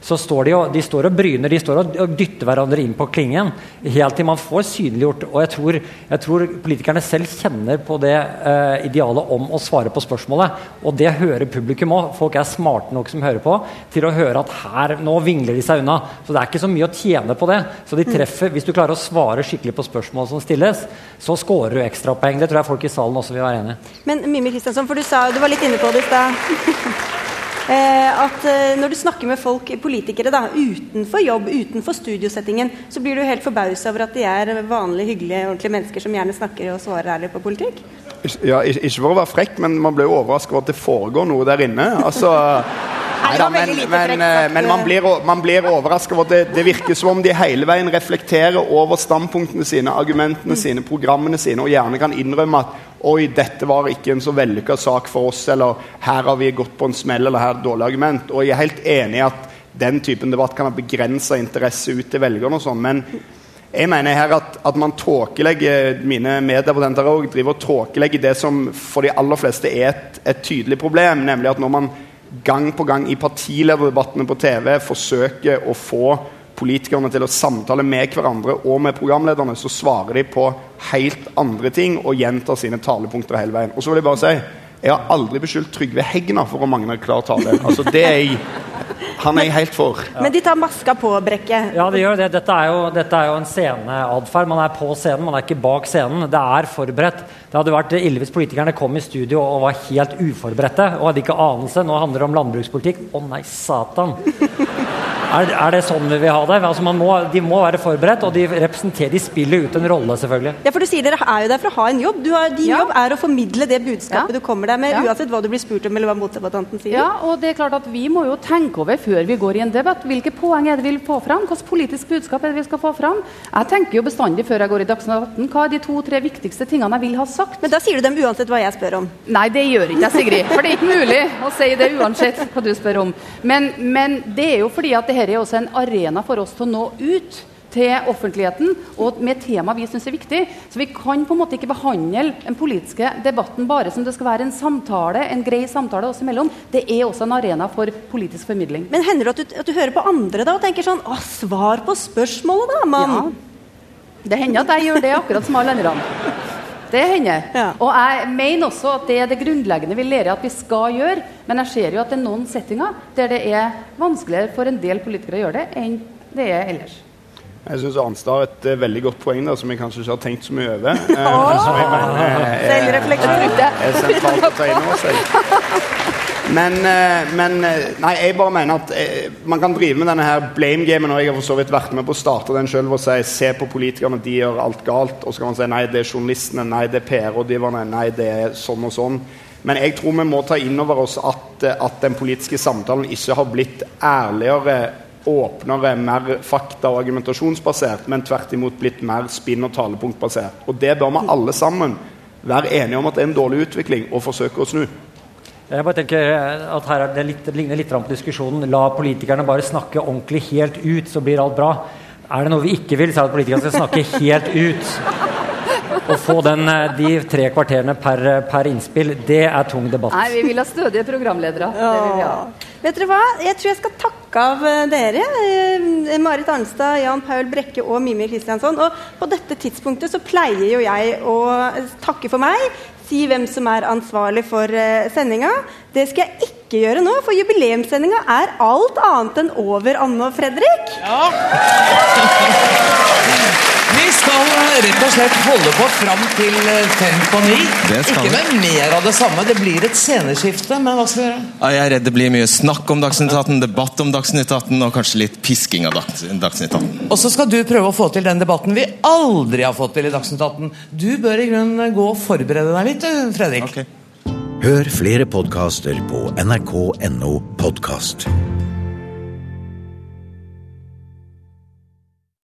Speaker 17: så står de, og, de står og bryner, de står og dytter hverandre inn på klingen. Helt til man får synliggjort. Og jeg tror, jeg tror politikerne selv kjenner på det eh, idealet om å svare på spørsmålet. Og det hører publikum òg. Folk er smarte nok som hører på, til å høre at her, nå vingler de seg unna. Så det er ikke så mye å tjene på det. Så de mm. treffer, Hvis du klarer å svare skikkelig på spørsmål som stilles, så scorer du ekstrapoeng. Det tror jeg folk i salen også vil være enig i.
Speaker 1: Men Mimi Kristiansson, for du, sa, du var litt inne på det i stad. Eh, at eh, når du snakker med folk, politikere, da, utenfor jobb, utenfor studiosettingen, så blir du helt forbausa over at de er vanlige, hyggelige, ordentlige mennesker som gjerne snakker og svarer ærlig på politikk?
Speaker 16: Ja, ikke for å være frekk, men man blir overraska over at det foregår noe der inne. Altså Neida, men, men, eh, men, man blir, man blir overraska over at det, det, virker som om de hele veien reflekterer over standpunktene sine, argumentene sine, programmene sine, og gjerne kan innrømme at Oi, dette var ikke en så vellykka sak for oss, eller her har vi gått på en smell, eller her er et dårlig argument. Og jeg er helt enig i at den typen debatt kan ha begrensa interesse ut til velgerne og sånn, men jeg mener her at, at man tåkelegger mine meddebattanter òg driver og tåkelegger det som for de aller fleste er et, et tydelig problem, nemlig at når man gang på gang i partilederdebattene på TV forsøker å få politikerne til å samtale med hverandre og med programlederne, så svarer de på helt andre ting og gjentar sine talepunkter hele veien. Og så vil jeg bare si jeg har aldri beskyldt Trygve Hegna for å mangle klar tale. Altså, det er jeg, han er jeg helt for.
Speaker 1: Ja. Men de tar maska på, Brekke.
Speaker 17: Ja, de gjør det. Dette er jo, dette er jo en sceneatferd. Man er på scenen, man er ikke bak scenen. Det er forberedt. Det hadde vært ille hvis politikerne kom i studio og var helt uforberedte og hadde ikke anelse. Nå handler det om landbrukspolitikk. Å nei, satan! Er, er, det sånn vi vil ha det? Altså må, de må være forberedt, og de representerer, de spiller ut en rolle, selvfølgelig.
Speaker 1: Ja, for du sier Dere er jo der for å ha en jobb. Du har, din ja. jobb er å formidle det budskapet ja. du kommer der med, ja. uansett hva du blir spurt om eller hva motdebattanten sier.
Speaker 15: Ja, og det er klart at Vi må jo tenke over før vi går i en debatt, hvilke poeng er det vi vil få fram? Hvilket politisk budskap er det vi skal få fram? Jeg tenker jo bestandig før jeg går i Dagsnytt 18, hva er de to-tre viktigste tingene jeg vil ha sagt?
Speaker 1: Men da sier du dem uansett hva jeg spør om?
Speaker 15: Nei, det gjør ikke jeg, Sigrid. For det er ikke mulig å si det uansett hva du spør om. Men, men det er jo fordi at dette er også en arena for oss til å nå ut til offentligheten og med tema vi syns er viktig. Så vi kan på en måte ikke behandle den politiske debatten bare som det skal være en samtale, en grei samtale oss imellom. Det er også en arena for politisk formidling.
Speaker 1: Men hender det at du, at du hører på andre da og tenker sånn Å, svar på spørsmålet, da, mann!
Speaker 15: Ja. Det hender at jeg gjør det akkurat som alle andre. Det hender. Ja. Og jeg mener også at det er det grunnleggende vi lærer at vi skal gjøre. Men jeg ser jo at det er noen settinger der det er vanskeligere for en del politikere å gjøre det enn det er ellers.
Speaker 16: Jeg syns Arnstad har et uh, veldig godt poeng der, som jeg kanskje ikke har tenkt så mye over. Uh, oh!
Speaker 1: Selvrefleksjon.
Speaker 16: Er sentralt å ta inn over seg. Men, eh, men, Nei, jeg bare mener at man kan drive med denne her blame-gamen, og jeg har for så vidt vært med på å starte den sjøl og si se på politikerne, de gjør alt galt. Og så kan man si nei, det er journalistene, nei, det er PR-rådgiverne, nei, det er sånn og sånn. Men jeg tror vi må ta inn over oss at, at den politiske samtalen ikke har blitt ærligere åpnere, mer fakta- og argumentasjonsbasert, men tvert imot blitt mer spinn- og talepunktbasert. Og det bør vi alle sammen være enige om at det er en dårlig utvikling, og forsøke å snu.
Speaker 17: Jeg bare tenker at her er det, litt, ligner litt på diskusjonen. La politikerne bare snakke ordentlig helt ut, så blir alt bra. Er det noe vi ikke vil, så er det at politikerne skal snakke helt ut. Å få den, eh, de tre kvarterene per, per, innspill, det er tung debatt.
Speaker 15: Nei, vi vil ha stødige programledere. Ja.
Speaker 1: Vet dere hva? Jeg tror jeg skal takke av eh, dere. Eh, Marit Arnstad, Jan Paul Brekke og Mimir Kristiansson. Og på dette tidspunktet så pleier jo jeg å takke for meg. Si hvem som er ansvarlig for uh, sendinga. Det skal jeg ikke gjøre nå, for jubileumssendinga er alt annet enn over, Anne og Fredrik. Ja.
Speaker 18: Vi skal rett og slett holde på fram til eh, fem på ni. Ikke med mer av det samme. Det blir et sceneskifte, men hva skal vi gjøre?
Speaker 19: Jeg er redd det blir mye snakk om Dagsnytt 18, debatt om Dagsnytt 18 og kanskje litt pisking av Dagsnytt 18.
Speaker 18: Og så skal du prøve å få til den debatten vi aldri har fått til i Dagsnytt 18. Du bør i grunnen gå og forberede deg litt, Fredrik.
Speaker 19: Okay.
Speaker 20: Hør flere podkaster på nrk.no podkast.